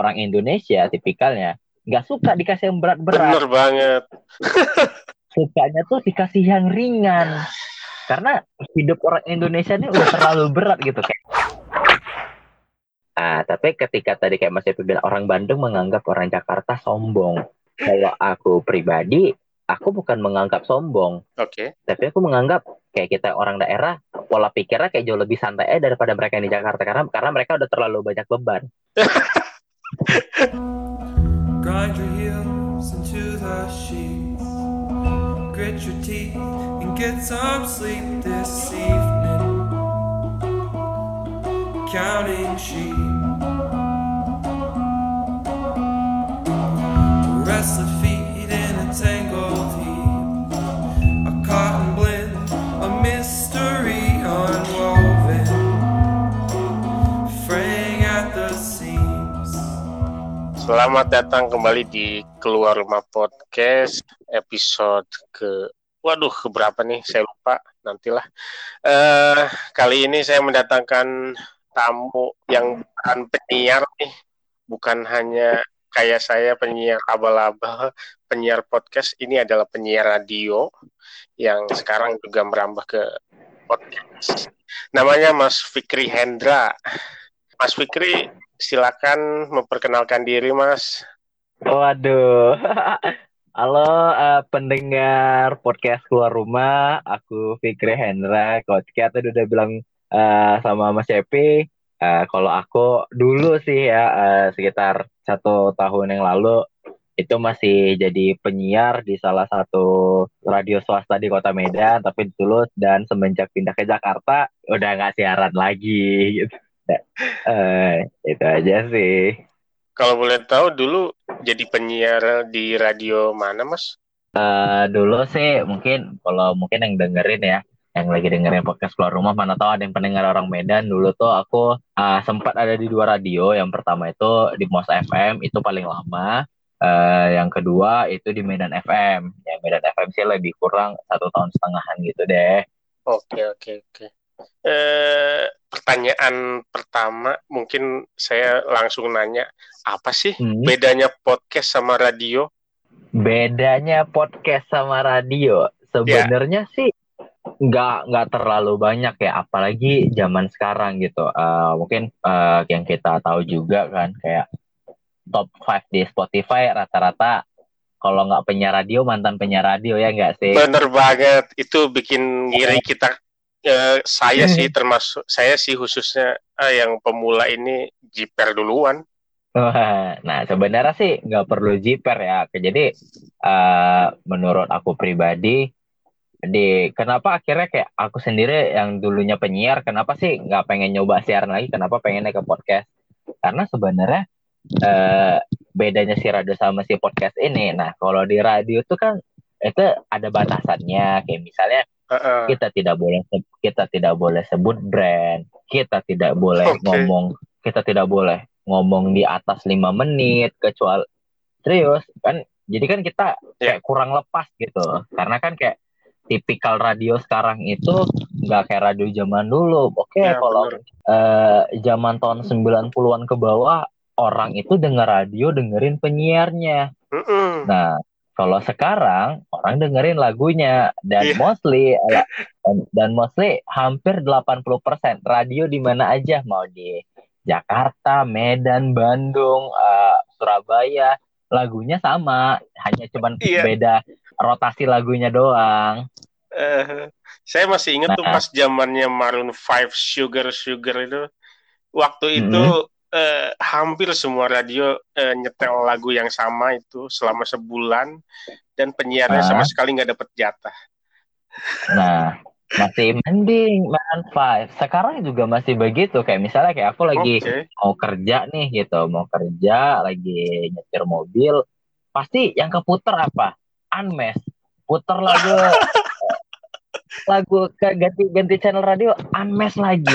orang Indonesia tipikalnya nggak suka dikasih yang berat-berat. Bener banget. Sukanya tuh dikasih yang ringan. Karena hidup orang Indonesia ini udah terlalu berat gitu kayak. Ah, tapi ketika tadi kayak Mas Epi bilang orang Bandung menganggap orang Jakarta sombong. Kalau aku pribadi, aku bukan menganggap sombong, Oke. tapi aku menganggap kayak kita orang daerah pola pikirnya kayak jauh lebih santai daripada mereka yang di Jakarta karena karena mereka udah terlalu banyak beban. Grind your heels into the sheets. Grit your teeth and get some sleep this evening. Counting sheep. Restless feet in a tangled Selamat datang kembali di Keluar Rumah Podcast episode ke Waduh, keberapa nih? Saya lupa. Nantilah. Eh, kali ini saya mendatangkan tamu yang bukan penyiar nih. Bukan hanya kayak saya penyiar abal-abal, penyiar podcast. Ini adalah penyiar radio yang sekarang juga merambah ke podcast. Namanya Mas Fikri Hendra. Mas Fikri, silakan memperkenalkan diri, Mas. Waduh. Halo eh, pendengar podcast keluar rumah, aku Fikri Hendra. Coach Kat tadi udah bilang eh, sama Mas Cepi, eh, kalau aku dulu sih ya eh, sekitar satu tahun yang lalu itu masih jadi penyiar di salah satu radio swasta di Kota Medan, tapi dulu dan semenjak pindah ke Jakarta udah nggak siaran lagi gitu. Eh, itu aja sih. Kalau boleh tahu dulu jadi penyiar di radio mana, Mas? Eh, dulu sih mungkin kalau mungkin yang dengerin ya, yang lagi dengerin podcast keluar rumah mana tahu ada yang pendengar orang Medan. Dulu tuh aku eh, sempat ada di dua radio. Yang pertama itu di Mos FM itu paling lama. Eh, yang kedua itu di Medan FM. Ya Medan FM sih lebih kurang satu tahun setengahan gitu deh. Oke, oke, oke. Eh, pertanyaan pertama mungkin saya langsung nanya, apa sih Hmm. bedanya podcast sama radio? Bedanya podcast sama radio sebenarnya sih nggak nggak terlalu banyak ya, apalagi zaman sekarang gitu. Eh, mungkin eh, yang kita tahu juga kan kayak top 5 di Spotify rata-rata kalau nggak penyiar radio mantan penyiar radio ya nggak sih? Bener banget, itu bikin ngiri kita. Eh, saya sih termasuk, saya sih khususnya eh, yang pemula ini jiper duluan. Wah, Nah, sebenarnya sih nggak perlu jiper ya. Jadi eh, menurut aku pribadi, di kenapa akhirnya kayak aku sendiri yang dulunya penyiar, kenapa sih nggak pengen nyoba siaran lagi? Kenapa pengennya ke podcast? Karena sebenarnya eh, bedanya si radio sama si podcast ini. Nah, kalau di radio tuh kan itu ada batasannya. Kayak misalnya Kita tidak boleh kita tidak boleh sebut brand, kita tidak boleh Oke. ngomong, kita tidak boleh ngomong di atas lima menit kecuali serius kan. Jadi kan kita kayak kurang lepas gitu. Karena kan kayak tipikal radio sekarang itu nggak kayak radio zaman dulu. Oke, Ya, kalau bener. eh, zaman tahun 90-an ke bawah orang itu denger radio dengerin penyiarnya. Mm-mm. Nah, kalau sekarang orang dengerin lagunya dan Iya. mostly ala- dan, dan mostly hampir 80% radio di mana aja mau di Jakarta, Medan, Bandung, eh, Surabaya, lagunya sama, hanya cuman Iya. beda rotasi lagunya doang. Eh, saya masih ingat tuh Nah. pas zamannya Maroon 5 Sugar Sugar itu waktu itu eh, hampir semua radio eh, nyetel lagu yang sama itu selama sebulan dan penyiarnya Ah. sama sekali nggak dapet jatah. Nah, masih mending Maroon 5. Sekarang juga masih begitu kayak misalnya kayak aku lagi Oke. mau kerja nih gitu, mau kerja lagi nyetir mobil, pasti yang keputer apa? Unmesh. Puter lagu lagu ke ganti ganti channel radio Unmesh lagi.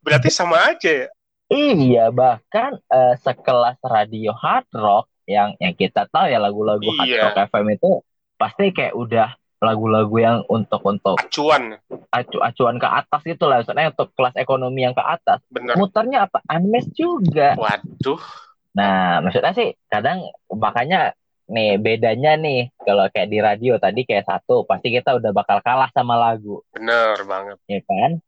Berarti sama aja ya. Iya, bahkan eh, sekelas radio hard rock yang yang kita tahu ya lagu-lagu hard Iya. rock FM itu pasti kayak udah lagu-lagu yang untuk untuk Acuan, acu acuan ke atas itu lah, maksudnya untuk kelas ekonomi yang ke atas. bener. Muternya apa? Unmesh juga. Waduh, Nah, maksudnya sih kadang makanya nih bedanya nih kalau kayak di radio tadi kayak satu pasti kita udah bakal kalah sama lagu, Bener banget. ya kan?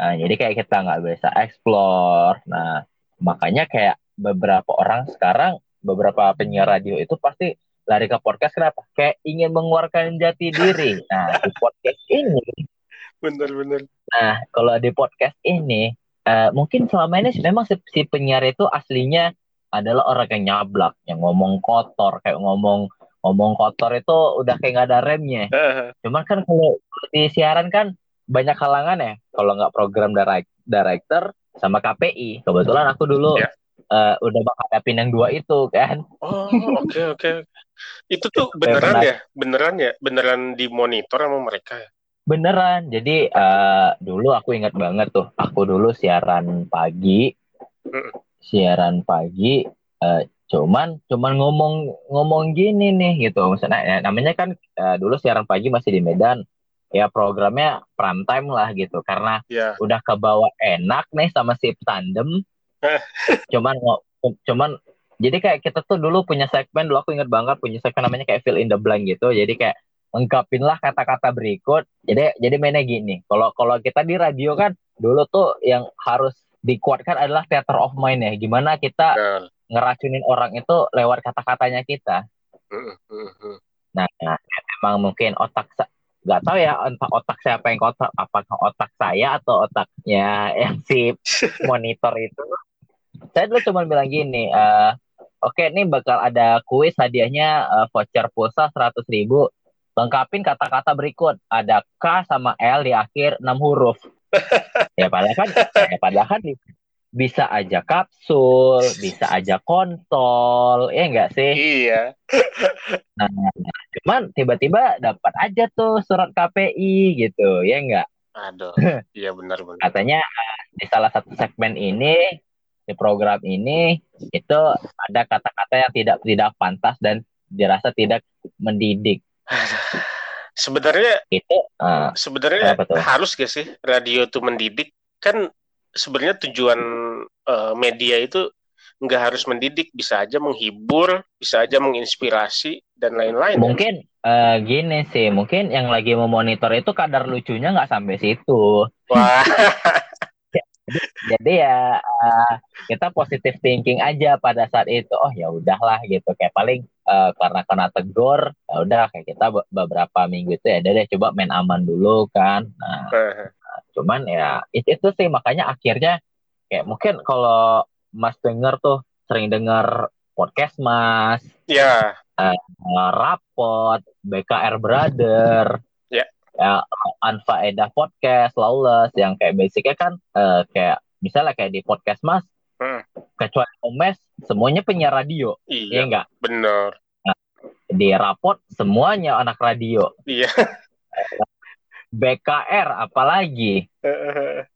Nah, jadi kayak kita nggak bisa explore. Nah, makanya kayak beberapa orang sekarang beberapa penyiar radio itu pasti lari ke podcast kenapa? Kayak ingin mengeluarkan jati diri. Nah, di podcast ini Bener-bener. Nah, kalau di podcast ini, eh, mungkin selama ini memang si, si penyiar itu aslinya adalah orang yang nyablak, yang ngomong kotor, kayak ngomong ngomong kotor itu udah kayak nggak ada remnya. Cuman kan kalau di siaran kan banyak halangan ya. Kalau nggak program direct- director sama KPI. Kebetulan aku dulu Ya. eh, udah menghadapin yang dua itu kan. Oh, oke oke. Itu tuh beneran ya? Beneran ya? Beneran dimonitor sama mereka ya? Beneran. Jadi eh, dulu aku ingat banget tuh. Aku dulu siaran pagi. Mm. Siaran pagi. eh, cuman cuman ngomong ngomong gini nih gitu. Misalnya ya, namanya kan eh, dulu siaran pagi masih di Medan. Ya programnya prime time lah gitu. Karena Ya. udah kebawa enak nih sama si tandem. cuman cuman jadi kayak kita tuh dulu punya segmen dulu aku inget banget punya segmen namanya kayak fill in the blank gitu. Jadi kayak lengkapin lah kata-kata berikut. Jadi jadi mainnya gini. Kalau kalau kita di radio kan dulu tuh yang harus dikuatkan adalah theater of mind ya. Gimana kita Bener. ngeracunin orang itu lewat kata-katanya kita. Mm, mm, mm. Nah, nah, emang mungkin otak nggak tahu ya entah otak siapa yang kotak apakah otak saya atau otaknya yang si monitor itu. Saya dulu cuma bilang gini, eh, oke nih bakal ada kuis hadiahnya eh, voucher pulsa 100.000 ribu. Lengkapin kata-kata berikut. Ada K sama L di akhir 6 huruf. ya padahal kan, ya padahal kan bisa aja kapsul, bisa aja kontol, ya enggak sih? Iya. Cuman tiba-tiba dapat aja tuh surat KPI gitu, ya enggak? Aduh. Iya benar-benar. Katanya di salah satu segmen ini di program ini itu ada kata-kata yang tidak tidak pantas dan dirasa tidak mendidik. Sebenarnya Itu eh, sebenarnya harus gak sih radio itu mendidik? Kan sebenarnya tujuan eh, media itu nggak harus mendidik, bisa aja menghibur, bisa aja menginspirasi dan lain-lain. mungkin eh, gini sih, mungkin yang lagi memonitor itu kadar lucunya nggak sampai situ. Wah, Jadi ya eh, kita positive thinking aja pada saat itu. Oh ya udahlah gitu. Kayak paling eh, karena kena tegur, ya udah kayak kita be- beberapa minggu itu ya deh coba main aman dulu kan. Nah, cuman ya itu, itu sih makanya akhirnya kayak mungkin kalau Mas denger tuh sering denger podcast Mas, ya, eh, rapot, BKR Brother, Ya. ya Anfaedah Podcast, Lawless, yang kayak basicnya kan eh, kayak misalnya kayak di podcast Mas, Hmm. kecuali Omes, semuanya penyiar radio, ya iya, enggak? bener, Di rapot semuanya anak radio, iya. BKR apalagi,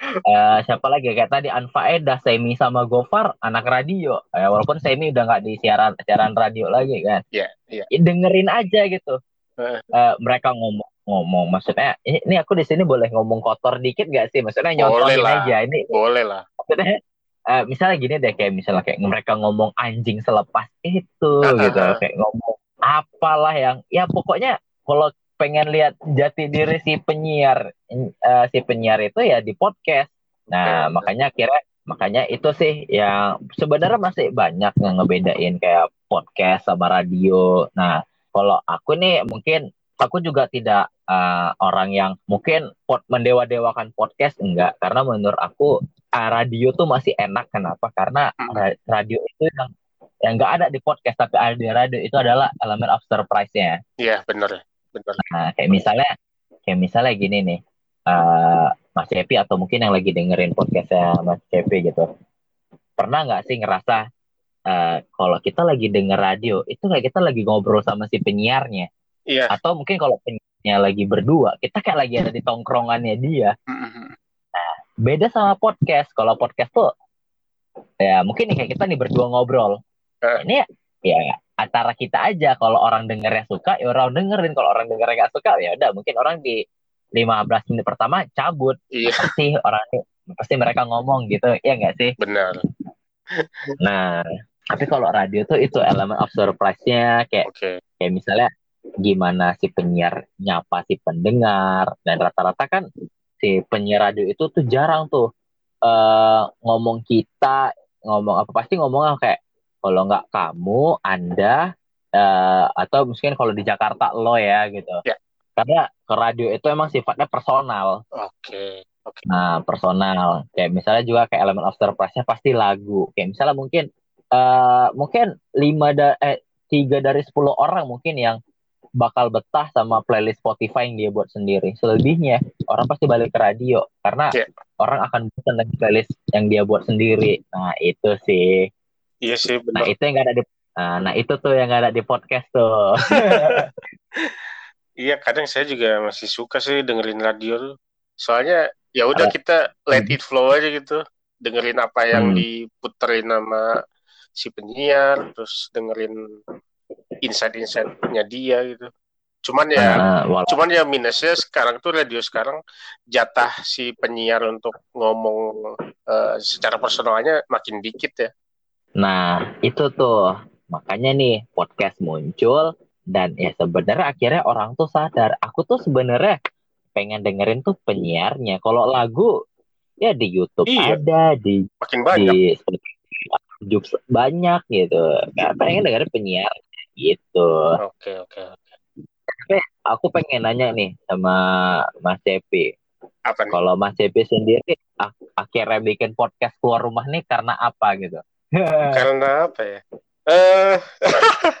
Eh, siapa lagi kayak tadi Anfaedah, Semi sama Gofar anak radio, Eh, walaupun Semi udah nggak di siaran siaran radio lagi kan. Iya, iya. Ya, dengerin aja gitu. Eh, mereka ngomong ngomong maksudnya ini, aku di sini boleh ngomong kotor dikit gak sih maksudnya nyontohin aja ini Boleh lah. maksudnya eh, misalnya gini deh kayak misalnya kayak mereka ngomong anjing selepas itu gitu kayak ngomong apalah yang ya pokoknya kalau pengen lihat jati diri si penyiar eh, si penyiar itu ya di podcast. Nah Oke. makanya kira makanya itu sih yang sebenarnya masih banyak yang ngebedain kayak podcast sama radio. Nah kalau aku nih mungkin aku juga tidak eh, orang yang mungkin pot mendewa-dewakan podcast enggak. Karena menurut aku ah, radio tuh masih enak. Kenapa? Karena Hmm. ra- radio itu yang yang enggak ada di podcast tapi ada di radio itu adalah elemen of surprise-nya. Iya, bener, Nah, kayak misalnya, kayak misalnya gini nih, eh Mas Cepi atau mungkin yang lagi dengerin podcastnya Mas Cepi gitu, pernah nggak sih ngerasa eh kalau kita lagi denger radio, itu kayak kita lagi ngobrol sama si penyiarnya, Iya. atau mungkin kalau penyiarnya lagi berdua, kita kayak lagi ada di tongkrongannya dia. Mm-mm. Beda sama podcast, kalau podcast tuh ya mungkin nih kayak kita nih berdua ngobrol, Eh. ini ya antara kita aja kalau orang dengernya suka ya orang dengerin. Kalau orang dengernya nggak suka ya udah mungkin orang di 15 menit pertama cabut. Iya, pasti orang pasti mereka ngomong gitu ya nggak sih? Bener. nah Tapi kalau radio tuh itu elemen of surprise-nya kayak Oke. kayak misalnya gimana si penyiar nyapa si pendengar dan rata-rata kan si penyiar radio itu tuh jarang tuh eh ngomong kita ngomong apa pasti ngomongnya kayak kalau nggak kamu anda eh atau mungkin kalau di Jakarta lo ya gitu Ya. karena ke radio itu emang sifatnya personal Oke. Oke. Nah, personal. Kayak misalnya juga kayak elemen of surprise-nya pasti lagu. Kayak misalnya mungkin eh mungkin lima da eh tiga dari 10 orang mungkin yang bakal betah sama playlist Spotify yang dia buat sendiri. Selebihnya orang pasti balik ke radio karena Iya. orang akan bosan dengan playlist yang dia buat sendiri. Nah, itu sih. Iya sih Nah, benar. itu yang gak ada di Nah, nah, itu tuh yang gak ada di podcast tuh. Iya, kadang saya juga masih suka sih dengerin radio tuh. Soalnya ya udah Ah. kita let it flow aja gitu. Dengerin apa yang Hmm. diputerin sama si penyiar, terus dengerin insight-insightnya dia gitu. Cuman ya, Nah, wala- cuman ya minusnya sekarang tuh radio sekarang jatah si penyiar untuk ngomong eh, secara personalnya makin dikit ya. Nah, itu tuh. Makanya nih podcast muncul dan ya sebenarnya akhirnya orang tuh sadar, aku tuh sebenarnya pengen dengerin tuh penyiarnya. Kalau lagu ya di YouTube Iya. ada, di Makin banyak. di banyak gitu. Nggak pengen dengerin penyiar gitu. Oke, oke. Aku pengen nanya nih sama Mas Cepi. Apa nih? Kalau Mas Cepi sendiri ak- akhirnya bikin podcast keluar rumah nih karena apa gitu? Karena apa ya? Eh,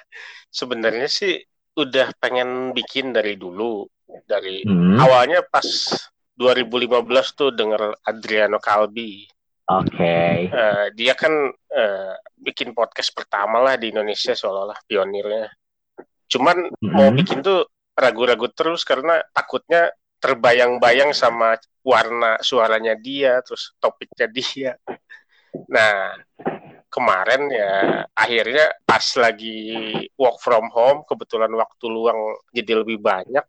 sebenarnya sih udah pengen bikin dari dulu. Dari Hmm, awalnya pas 2015 tuh denger Adriano Calbi. Oke. Eh, dia kan eh, bikin podcast pertama lah di Indonesia seolah-olah pionirnya. Cuman mau Mm-mm. bikin tuh ragu-ragu terus karena takutnya terbayang-bayang sama warna suaranya dia, terus topiknya dia. Nah, kemarin ya akhirnya pas lagi work from home, kebetulan waktu luang jadi lebih banyak.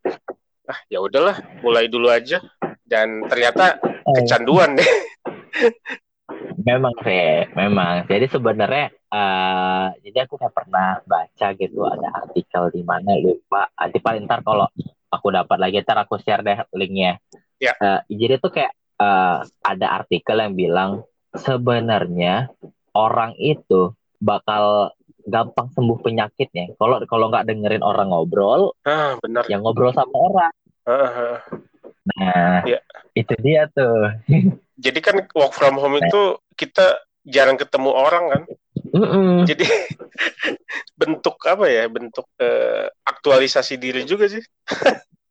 Ah, ya udahlah, mulai dulu aja. Dan ternyata kecanduan deh. Memang sih, memang. Jadi sebenarnya, eh jadi aku kayak pernah baca gitu ada artikel di mana lupa. Nanti paling ntar kalau aku dapat lagi ntar aku share deh linknya. Ya. Eh, jadi tuh kayak eh, ada artikel yang bilang sebenarnya orang itu bakal gampang sembuh penyakitnya. Kalau kalau nggak dengerin orang ngobrol, Ah, benar. yang ngobrol sama orang. Ah. Nah, Ya. itu dia tuh. Jadi kan work from home itu kita jarang ketemu orang kan. Mm-mm. Jadi bentuk apa ya? Bentuk eh, aktualisasi diri juga sih.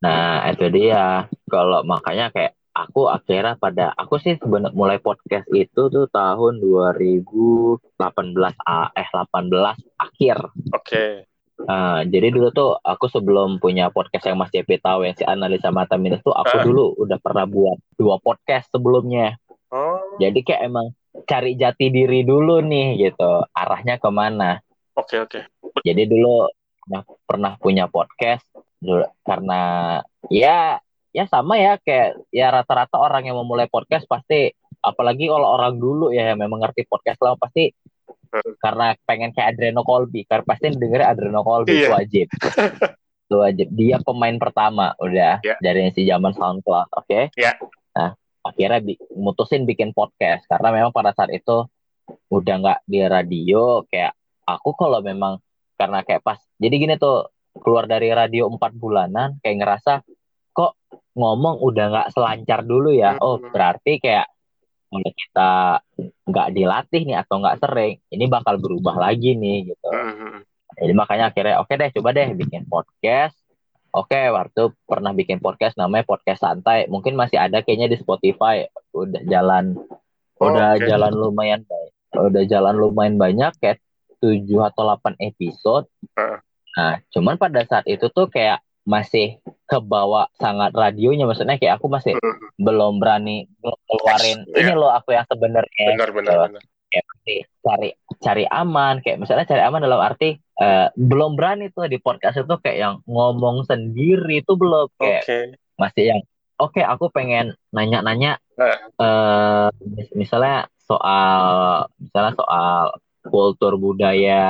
Nah, itu dia. Kalau makanya kayak aku akhirnya pada aku sih sebenarnya mulai podcast itu tuh tahun 2018 ah, eh 18 akhir. Oke. Nah, jadi dulu tuh aku sebelum punya podcast yang Mas JP tahu yang si analisa mata minus tuh aku Ah. dulu udah pernah buat dua podcast sebelumnya. Oh, Jadi kayak emang cari jati diri dulu nih gitu. Arahnya ke mana? oke oke. Jadi dulu pernah, pernah punya podcast dulu, karena ya ya sama ya kayak ya rata-rata orang yang memulai podcast pasti apalagi kalau orang dulu ya yang memang ngerti podcast lama pasti Hmm. karena pengen kayak Adreno Colby karena pasti dengerin Adreno Colby itu Iya. wajib itu wajib dia pemain pertama udah Ya. dari si zaman SoundCloud oke Ya. nah akhirnya bi- mutusin bikin podcast karena memang pada saat itu udah nggak di radio kayak aku kalau memang karena kayak pas jadi gini tuh keluar dari radio empat bulanan kayak ngerasa kok ngomong udah nggak selancar dulu ya oh Hmm. berarti kayak kalau kita nggak dilatih nih atau nggak sering ini bakal berubah lagi nih gitu Mhm. jadi makanya akhirnya oke deh coba deh bikin podcast oke waktu pernah bikin podcast namanya podcast santai mungkin masih ada kayaknya di Spotify udah jalan Oh, udah oke. jalan lumayan baik udah jalan lumayan banyak kayak 7 atau 8 episode Heeh. nah cuman pada saat itu tuh kayak masih kebawa sangat radionya maksudnya kayak aku masih Mhm. belum berani ngeluarin Yes, ini iya. loh aku yang sebenarnya Benar benar gitu benar. kayak pasti cari cari aman kayak misalnya cari aman dalam arti eh, belum berani tuh di podcast itu kayak yang ngomong sendiri itu belum kayak Oke. masih yang oke aku pengen nanya-nanya Nah. eh mis- misalnya soal misalnya soal kultur budaya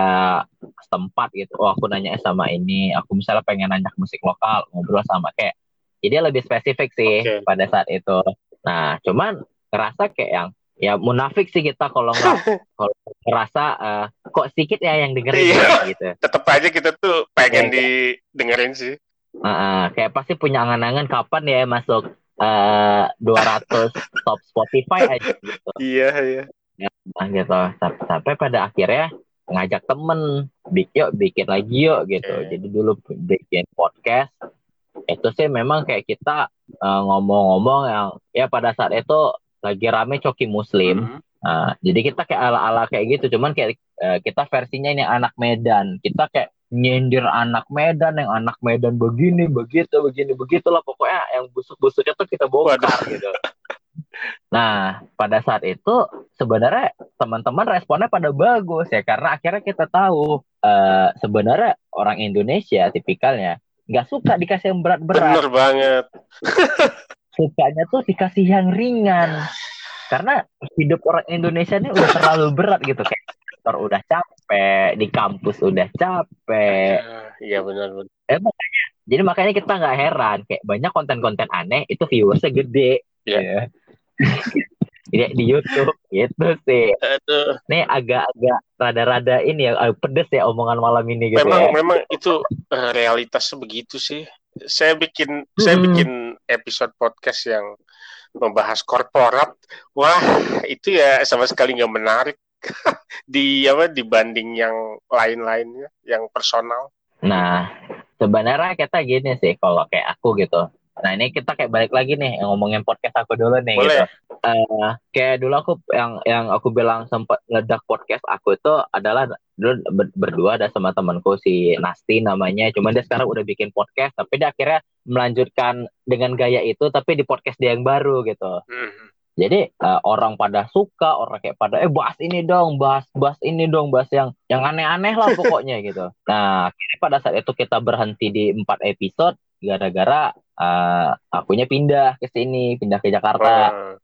setempat gitu. Oh aku nanya sama ini, aku misalnya pengen nanya musik lokal, ngobrol sama kayak. Jadi lebih spesifik sih Oke. pada saat itu. Nah cuman ngerasa kayak yang ya munafik sih kita kalau nggak kalau ngerasa eh, kok sedikit ya yang dengerin Iya. ya, gitu. Tetap aja kita tuh pengen Iya. didengerin sih. Heeh, kayak pasti punya angan-angan kapan ya masuk eh 200 top Spotify aja gitu. Iya, iya. Nah, gitu. Sampai, pada akhirnya ngajak temen, bikin yuk bikin lagi yuk gitu. Oke. Jadi dulu bikin podcast. Itu sih memang kayak kita eh, ngomong-ngomong yang ya pada saat itu lagi rame coki muslim. Mhm. Nah, jadi kita kayak ala-ala kayak gitu, cuman kayak eh, kita versinya ini anak Medan. Kita kayak nyindir anak Medan yang anak Medan begini, begitu, begini, begitulah pokoknya yang busuk-busuknya tuh kita bongkar gitu. Nah, pada saat itu sebenarnya teman-teman responnya pada bagus ya karena akhirnya kita tahu eh, sebenarnya orang Indonesia tipikalnya nggak suka dikasih yang berat-berat Bener banget. sukanya tuh dikasih yang ringan karena hidup orang Indonesia ini udah terlalu berat gitu kayak kantor udah capek di kampus udah capek Iya, benar benar. jadi makanya kita nggak heran kayak banyak konten-konten aneh itu viewersnya gede Iya. ya. Jadi di YouTube gitu sih Aduh, ini agak-agak rada-rada ini ya eh, pedes ya omongan malam ini gitu memang ya memang itu eh, realitasnya begitu sih. Saya bikin saya Hmm. bikin episode podcast yang membahas korporat. Wah, itu ya sama sekali nggak menarik di apa dibanding yang lain-lainnya, yang personal. Nah, sebenarnya kita gini sih kalau kayak aku gitu. Nah, ini kita kayak balik lagi nih yang ngomongin podcast aku dulu nih gitu. Boleh. Eh, kayak dulu aku yang yang aku bilang sempat ngedak podcast aku itu adalah dulu ber- berdua ada sama temanku si Nasti namanya. Cuman dia sekarang udah bikin podcast tapi dia akhirnya melanjutkan dengan gaya itu tapi di podcast dia yang baru gitu. Mhm. Jadi eh, orang pada suka, orang kayak pada eh bahas ini dong, bahas bahas ini dong, bahas yang yang aneh-aneh lah pokoknya gitu. Nah, akhirnya pada saat itu kita berhenti di empat episode gara-gara eh, akunya pindah ke sini, pindah ke Jakarta, Wah,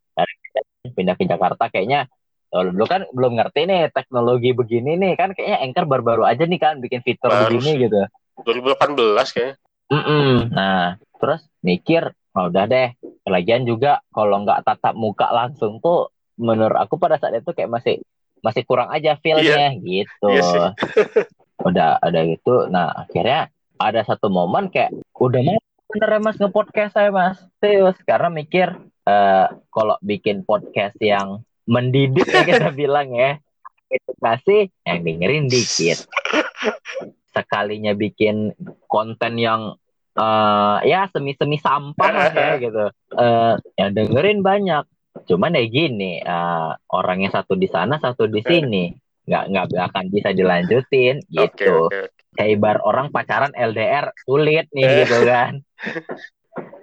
pindah ke Jakarta kayaknya kalau dulu kan belum ngerti nih teknologi begini nih kan kayaknya Anchor baru-baru aja nih kan bikin fitur Baru begini sih. gitu. 2018 kayaknya. Mm-mm. Nah, terus mikir, oh, udah deh. Lagian juga kalau nggak tatap muka langsung tuh, menurut aku pada saat itu kayak masih masih kurang aja feel-nya gitu. Iya sih. Udah ada gitu. Nah, akhirnya ada satu momen kayak udah mau bener ya mas nge-podcast saya mas. Serius karena mikir eh kalau bikin podcast yang mendidik ya kita bilang ya. Edukasi yang dengerin dikit. Sekalinya bikin konten yang eh ya semi-semi sampah lah ya gitu. Eh yang dengerin banyak. Cuman ya gini eh, orangnya satu di sana satu di sini. Nggak nggak akan bisa dilanjutin gitu. oke. kayak ibar orang pacaran LDR sulit nih gitu kan.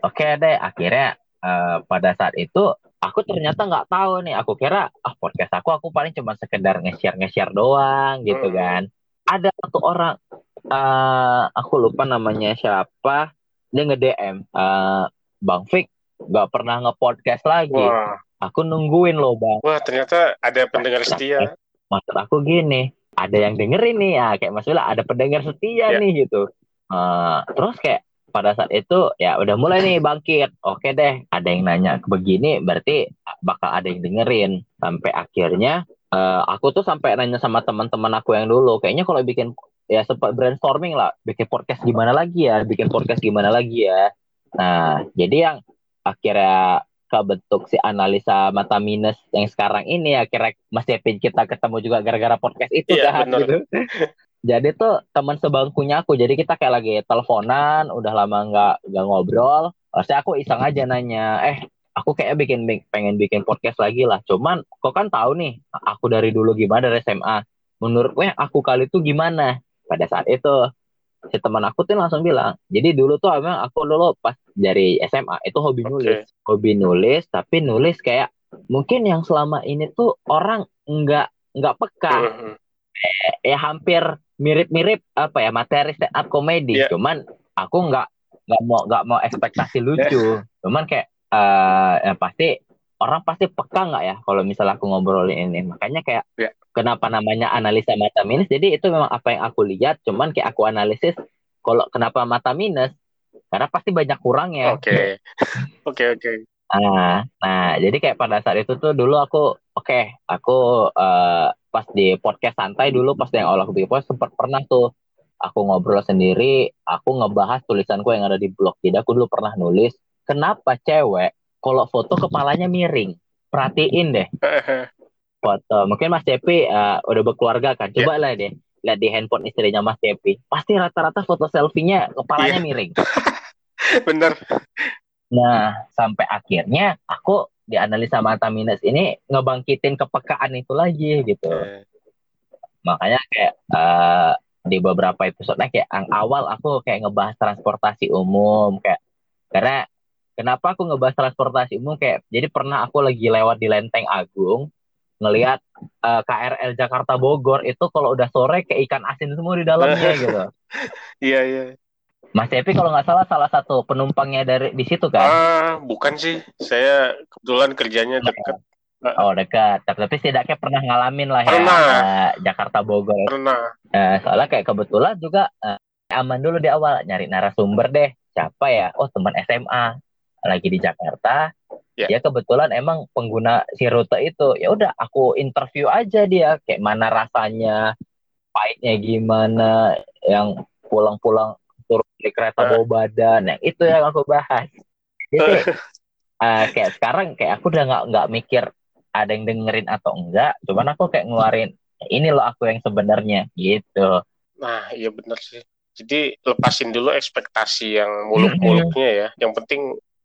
Oke deh, akhirnya eh, pada saat itu aku ternyata nggak tahu nih. Aku kira ah podcast aku aku paling cuma sekedar nge-share nge-share doang gitu Hmm. kan. Ada satu orang eh aku lupa namanya siapa dia nge-DM eh, Bang Fik nggak pernah nge-podcast lagi. Wah, Aku nungguin loh Bang. wah ternyata ada pendengar setia. maksud aku gini ada yang dengerin nih ya kayak Mas Wila ada pendengar setia Ya. nih gitu Eh, terus kayak pada saat itu ya udah mulai nih bangkit oke deh ada yang nanya begini berarti bakal ada yang dengerin sampai akhirnya eh, aku tuh sampai nanya sama teman-teman aku yang dulu kayaknya kalau bikin ya sempat brainstorming lah bikin podcast gimana lagi ya bikin podcast gimana lagi ya nah jadi yang akhirnya kebentuk si analisa mata minus yang sekarang ini akhirnya Mas Epin kita ketemu juga gara-gara podcast itu Iya, kan bener. gitu. Jadi tuh teman sebangkunya aku. Jadi kita kayak lagi teleponan, udah lama nggak nggak ngobrol. Saya aku iseng aja nanya, eh aku kayak bikin pengen bikin podcast lagi lah. Cuman kok kan tahu nih, aku dari dulu gimana dari SMA. Menurut gue aku kali itu gimana? Pada saat itu si teman aku tuh langsung bilang, jadi dulu tuh emang aku dulu pas dari SMA itu hobi Oke. nulis, hobi nulis, tapi nulis kayak mungkin yang selama ini tuh orang nggak nggak peka Mhm. ya hampir mirip-mirip apa ya materi stand up comedy Iya. cuman aku nggak nggak mau nggak mau ekspektasi lucu cuman kayak eh ya pasti orang pasti peka nggak ya kalau misalnya aku ngobrolin ini makanya kayak Iya. kenapa namanya analisa mata minus. Jadi itu memang apa yang aku lihat, cuman kayak aku analisis kalau kenapa mata minus karena pasti banyak kurangnya. Oke. Oke, oke. Nah, nah, jadi kayak pada saat itu tuh dulu aku oke, aku eh, pas di podcast santai dulu pas yang aku bikin podcast sempat pernah tuh aku ngobrol sendiri, aku ngebahas tulisanku yang ada di blog. Jadi aku dulu pernah nulis, kenapa cewek kalau foto kepalanya miring? Perhatiin deh foto. Mungkin Mas Cepi eh, udah berkeluarga kan? Coba lah deh lihat di handphone istrinya Mas Cepi. Pasti rata-rata foto selfie-nya kepalanya Iya. miring. Bener. Nah, sampai akhirnya aku di analisa mata minus ini ngebangkitin kepekaan itu lagi gitu. Makanya kayak eh, di beberapa episode kayak yang awal aku kayak ngebahas transportasi umum kayak karena kenapa aku ngebahas transportasi umum kayak jadi pernah aku lagi lewat di Lenteng Agung ngelihat eh, KRL Jakarta Bogor itu kalau udah sore kayak ikan asin semua di dalamnya gitu. Iya, iya. Mas Epi kalau nggak salah salah satu penumpangnya dari di situ kan? Ah, bukan sih. Saya kebetulan kerjanya deket. Oh dekat, tapi setidaknya pernah ngalamin lah ya Pernah. eh, Jakarta Bogor. Pernah. Eh, soalnya kayak kebetulan juga eh, aman dulu di awal nyari narasumber deh. Siapa ya? Oh teman SMA lagi di Jakarta. Ya. Dia kebetulan emang pengguna si rute itu. Ya udah aku interview aja dia kayak mana rasanya, pahitnya gimana, yang pulang-pulang di kereta Eh. bawa badan, yang itu yang aku bahas. Jadi eh, kayak sekarang kayak aku udah nggak nggak mikir ada yang dengerin atau enggak, cuman aku kayak ngeluarin ini loh aku yang sebenarnya gitu. Nah, iya bener sih. Jadi lepasin dulu ekspektasi yang muluk-muluknya ya. Yang penting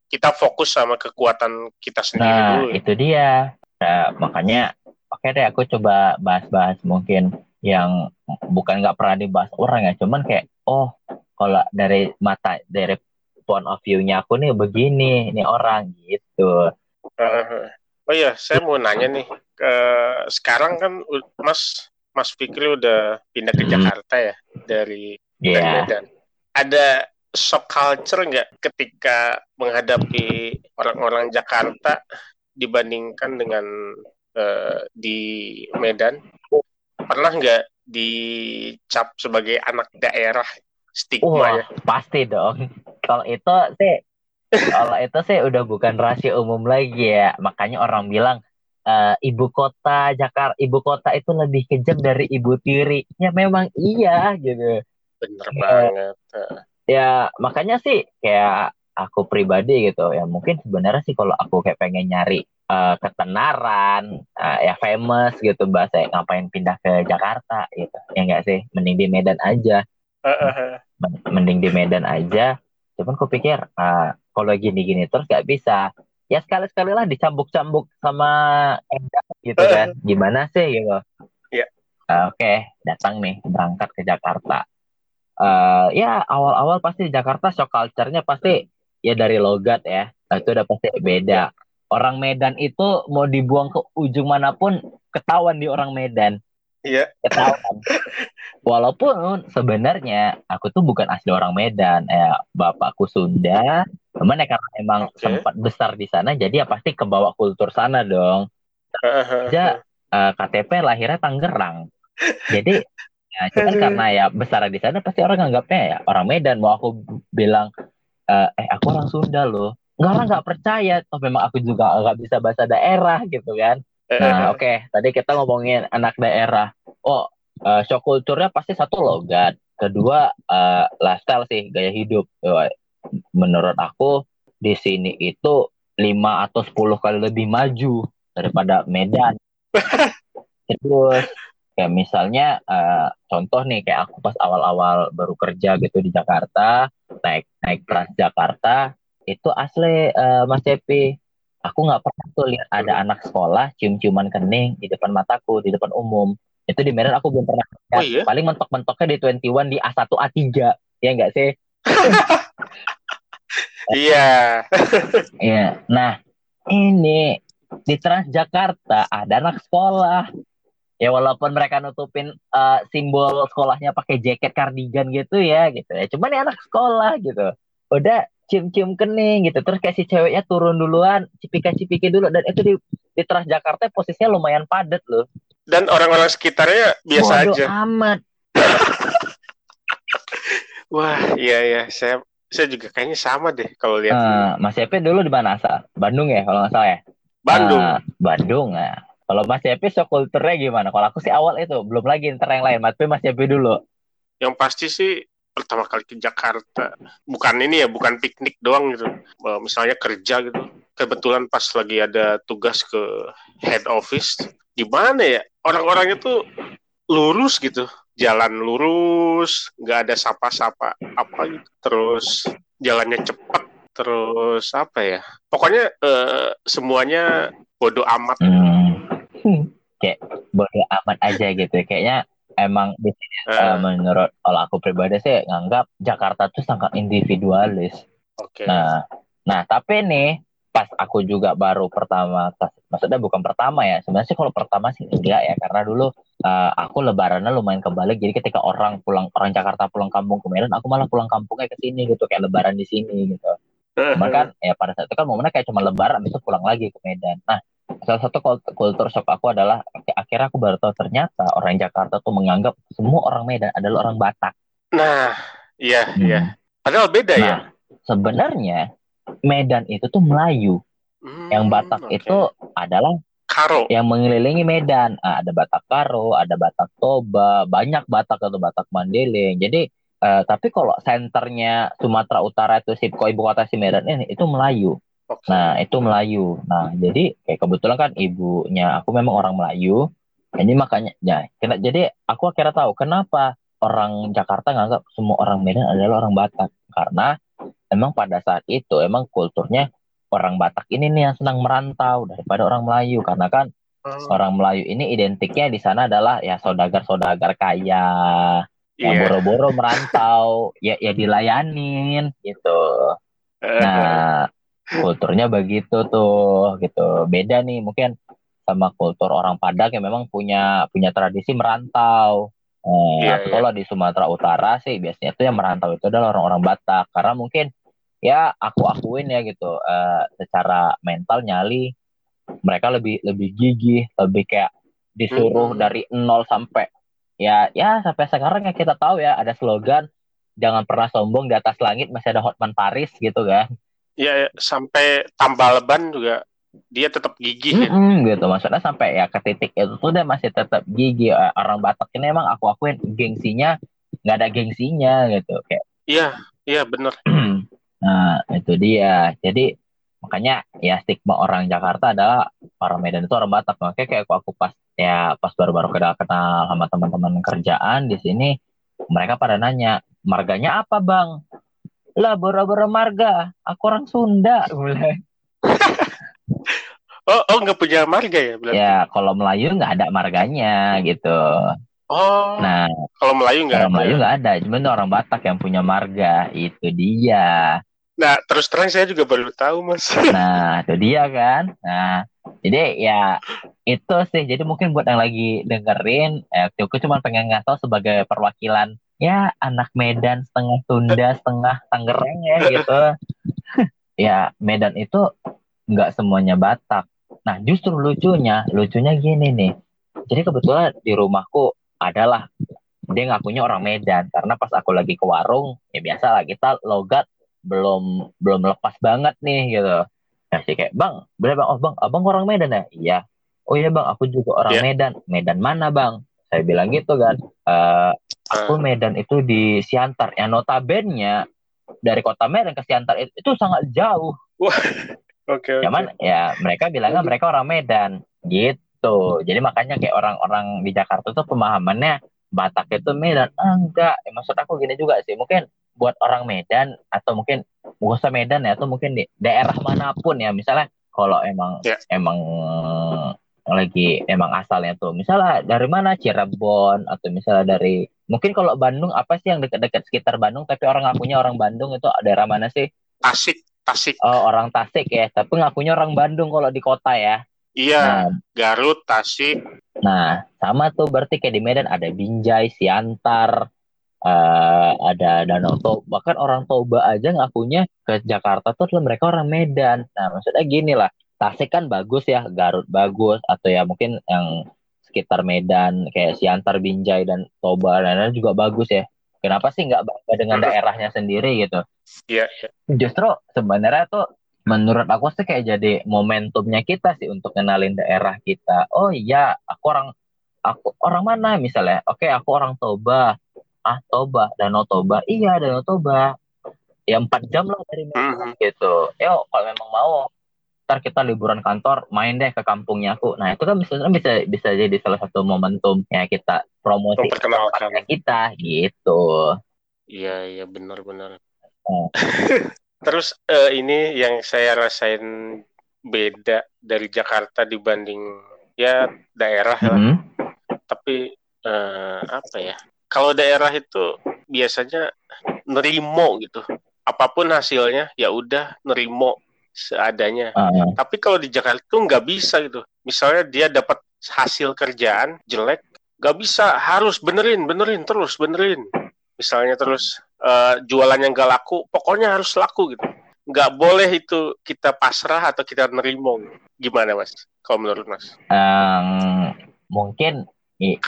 kita fokus sama kekuatan kita sendiri Nah, dulu. ya. itu dia. Nah, makanya oke deh aku coba bahas-bahas mungkin yang bukan nggak pernah dibahas orang ya, cuman kayak oh kalau dari mata dari point of view-nya aku nih begini, ini orang gitu. Heeh. Oh iya, saya mau nanya nih. Eh, sekarang kan Mas Mas Fikri udah pindah ke Hmm. Jakarta ya dari Iya. Medan. Ada shock culture nggak ketika menghadapi orang-orang Jakarta dibandingkan dengan eh, di Medan? Pernah nggak dicap sebagai anak daerah stigma Wah, ya? pasti dong. Kalau itu sih, kalau itu sih udah bukan rahasia umum lagi ya. Makanya orang bilang eh, ibu kota Jakarta, ibu kota itu lebih kejam dari ibu tiri. Ya memang iya gitu. Bener Iya. banget. Ya makanya sih kayak aku pribadi gitu. Ya mungkin sebenarnya sih kalau aku kayak pengen nyari eh, ketenaran, eh, ya famous gitu bahasa ngapain pindah ke Jakarta gitu. Ya enggak sih, mending di Medan aja. eh, eh, eh. Men- mending di Medan aja. Cuman aku pikir ah, kalau gini-gini terus gak bisa. Ya sekali-sekali lah dicambuk-cambuk sama Enda gitu kan. Gimana sih gitu. Iya. Ah, Oke, datang nih berangkat ke Jakarta. Eh, ya awal-awal pasti di Jakarta shock culture-nya pasti ya dari logat ya. Nah, itu udah pasti beda. Orang Medan itu mau dibuang ke ujung mana pun ketahuan di orang Medan Iya. ketahuan. Walaupun sebenarnya aku tuh bukan asli orang Medan, ya bapakku Sunda, cuman ya karena emang Oke. sempat besar di sana, jadi ya pasti kebawa kultur sana dong. Eh, eh, eh. Aja eh, KTP lahirnya Tangerang, jadi ya cuman karena ya besar di sana pasti orang nganggapnya ya orang Medan. Mau aku bilang eh, eh aku orang Sunda loh, nggak orang nggak percaya. Toh memang aku juga nggak bisa bahasa daerah gitu kan. Eh, eh, Nah, oke. Tadi kita ngomongin anak daerah. Oh, eh, shock culture-nya pasti satu logat. Kedua, eh, lifestyle sih, gaya hidup. Eh, Menurut aku, di sini itu 5 atau 10 kali lebih maju daripada Medan. Terus, kayak misalnya, eh, contoh nih, kayak aku pas awal-awal baru kerja gitu di Jakarta, naik naik Transjakarta, itu asli eh, Mas Cepi aku nggak pernah tuh lihat ada anak sekolah cium-ciuman kening di depan mataku di depan umum itu di Medan aku belum pernah lihat Oh iya? paling mentok-mentoknya di 21 di A1 A3 ya nggak sih Iya. Iya. Nah, ini di Transjakarta ada anak sekolah. Ya walaupun mereka nutupin eh, simbol sekolahnya pakai jaket kardigan gitu ya gitu ya. Cuman ya anak sekolah gitu. Udah cium-cium kening gitu. Terus kayak si ceweknya turun duluan, cipika-cipiki dulu dan itu di di Transjakarta posisinya lumayan padat loh. dan orang-orang sekitarnya biasa Bodo aja. amat. Wah, iya ya, saya saya juga kayaknya sama deh kalau lihat Eh, Mas Epe dulu di mana asal? Bandung ya kalau nggak salah ya? Bandung. Eh, Bandung ya. Kalau Mas Epe shock kulturnya gimana? Kalau aku sih awal itu belum lagi ntar yang lain. Tapi Mas Epe dulu. Yang pasti sih pertama kali ke Jakarta, bukan ini ya, bukan piknik doang gitu. Eh, Misalnya kerja gitu. Kebetulan pas lagi ada tugas ke head office, gimana ya? Orang-orangnya tuh lurus gitu, jalan lurus, nggak ada sapa-sapa apa gitu. Terus jalannya cepat, terus apa ya? Pokoknya eh, semuanya bodoh amat. Hmm. Kayak bodo amat aja gitu. Kayaknya emang di sini Eh, eh, menurut kalau aku pribadi sih nganggap Jakarta tuh sangat individualis. Oke. Nah, nah tapi nih pas aku juga baru pertama, maksudnya bukan pertama ya. Sebenarnya sih kalau pertama sih enggak ya, karena dulu eh, aku lebarannya lumayan kebalik. Jadi ketika orang pulang orang Jakarta pulang kampung ke Medan, aku malah pulang kampungnya ke sini gitu, kayak lebaran di sini gitu. Cuman kan ya pada saat itu kan momennya kayak cuma lebaran, itu pulang lagi ke Medan. Nah, salah satu kul- kultur shock aku adalah ak- akhirnya aku baru tahu ternyata orang Jakarta tuh menganggap semua orang Medan adalah orang Batak. Nah, iya, Hmm. iya. Padahal beda ya. Nah, sebenarnya Medan itu tuh Melayu. Hmm, Yang Batak oke. itu adalah Karo. yang mengelilingi Medan. Ah, ada Batak Karo, ada Batak Toba, banyak Batak atau Batak Mandailing. Jadi eh, tapi kalau senternya Sumatera Utara itu si ibu kota si Medan ini itu Melayu. Oke. Nah, itu Melayu. Nah, jadi kayak kebetulan kan ibunya aku memang orang Melayu. Jadi makanya ya, kena- jadi aku akhirnya tahu kenapa orang Jakarta nganggap semua orang Medan adalah orang Batak. Karena emang pada saat itu emang kulturnya orang Batak ini nih yang senang merantau daripada orang Melayu karena kan Oh, orang Melayu ini identiknya di sana adalah ya saudagar-saudagar kaya yang iya. boro-boro merantau ya ya dilayanin gitu. Eh, Nah, kulturnya begitu tuh, gitu. Beda nih mungkin sama kultur orang Padang yang memang punya punya tradisi merantau. Eh, Iya, tapi iya. kalau di Sumatera Utara sih biasanya tuh yang merantau itu adalah orang-orang Batak karena mungkin ya aku akuin ya gitu eh, secara mental nyali mereka lebih lebih gigih, lebih kayak disuruh Hmm. dari nol sampai ya ya sampai sekarang ya kita tahu ya ada slogan jangan pernah sombong di atas langit masih ada Hotman Paris gitu kan. Iya, sampai tambal ban juga dia tetap gigih ya. Mm-mm, gitu. Maksudnya sampai ya ke titik itu tuh dia masih tetap gigi Eh, orang Batak ini emang aku akuin gengsinya nggak ada gengsinya gitu. Kayak Iya, iya bener. nah itu dia. Jadi makanya ya stigma orang Jakarta adalah orang Medan itu orang Batak. Makanya kayak aku, aku pas ya pas baru-baru kenal kenal sama teman-teman kerjaan di sini mereka pada nanya marganya apa bang lah bora-bora marga aku orang Sunda mulai Oh, oh nggak punya marga ya berarti? ya kalau Melayu nggak ada marganya gitu Oh, nah kalau Melayu nggak Orang ada. Melayu nggak ada, cuma orang Batak yang punya marga itu dia. Nah, terus terang saya juga baru tahu, Mas. Nah itu dia kan. Nah jadi ya itu sih. Jadi mungkin buat yang lagi dengerin, eh, aku cuma pengen ngasih sebagai perwakilan ya anak Medan setengah Sunda setengah Tangerang ya gitu. ya Medan itu nggak semuanya Batak. Nah justru lucunya, lucunya gini nih. Jadi kebetulan di rumahku adalah dia ngakunya orang Medan karena pas aku lagi ke warung ya biasa lah kita logat belum belum lepas banget nih gitu nah sih kayak bang boleh bang oh bang abang orang Medan ya iya oh iya bang aku juga orang Iya. Medan Medan mana bang saya bilang gitu kan "Eh, aku Medan itu di Siantar yang notabene dari kota Medan ke Siantar itu, itu sangat jauh Oke, oke. Cuman ya mereka bilangnya mereka orang Medan gitu. Jadi makanya kayak orang-orang di Jakarta tuh pemahamannya Batak itu Medan. Ah, enggak, Eh, maksud aku gini juga sih. Mungkin buat orang Medan atau mungkin bukan usah Medan ya atau mungkin di daerah mana pun ya. Misalnya kalau emang Ya. emang lagi emang asalnya tuh misalnya dari mana Cirebon atau misalnya dari mungkin kalau Bandung apa sih yang dekat-dekat sekitar Bandung tapi orang ngakunya orang Bandung itu daerah mana sih Tasik, Tasik. Oh, orang Tasik ya, tapi ngakunya orang Bandung kalau di kota ya. Iya, Nah, Garut, Tasik. nah, sama tuh berarti kayak di Medan ada Binjai, Siantar, eh, ada Danau Toba, bahkan orang Toba aja ngakunya ke Jakarta tuh adalah mereka orang Medan. Nah, maksudnya gini lah, Tasik kan bagus ya, Garut bagus, atau ya mungkin yang sekitar Medan kayak Siantar, Binjai dan Toba dan lain-lain juga bagus ya. Kenapa sih nggak bangga dengan daerahnya sendiri gitu? Iya. Justru sebenarnya tuh menurut aku sih kayak jadi momentumnya kita sih untuk kenalin daerah kita. Oh iya, aku orang aku orang mana misalnya? Oke, aku orang Toba. Ah, Toba, Danau Toba. Iya, Danau Toba. Ya empat jam lah dari Medan Mhm. gitu. Yo, kalau memang mau ntar kita liburan kantor main deh ke kampungnya aku nah itu kan bisa bisa bisa jadi salah satu momentum ya kita promosi tempatnya kita gitu Iya, iya benar-benar. Oh. Terus eh, ini yang saya rasain beda dari Jakarta dibanding ya daerah lah. Mhm. Tapi eh, apa ya? Kalau daerah itu biasanya nerimo gitu. Apa pun hasilnya ya udah nerimo seadanya. Ah, Tapi kalau di Jakarta tuh nggak bisa gitu. Misalnya dia dapat hasil kerjaan jelek, nggak bisa harus benerin, benerin terus, benerin. Misalnya terus eh, jualannya nggak laku, pokoknya harus laku gitu. Nggak boleh itu kita pasrah atau kita nerimo. Gimana mas? Kalau menurut mas? Em, mungkin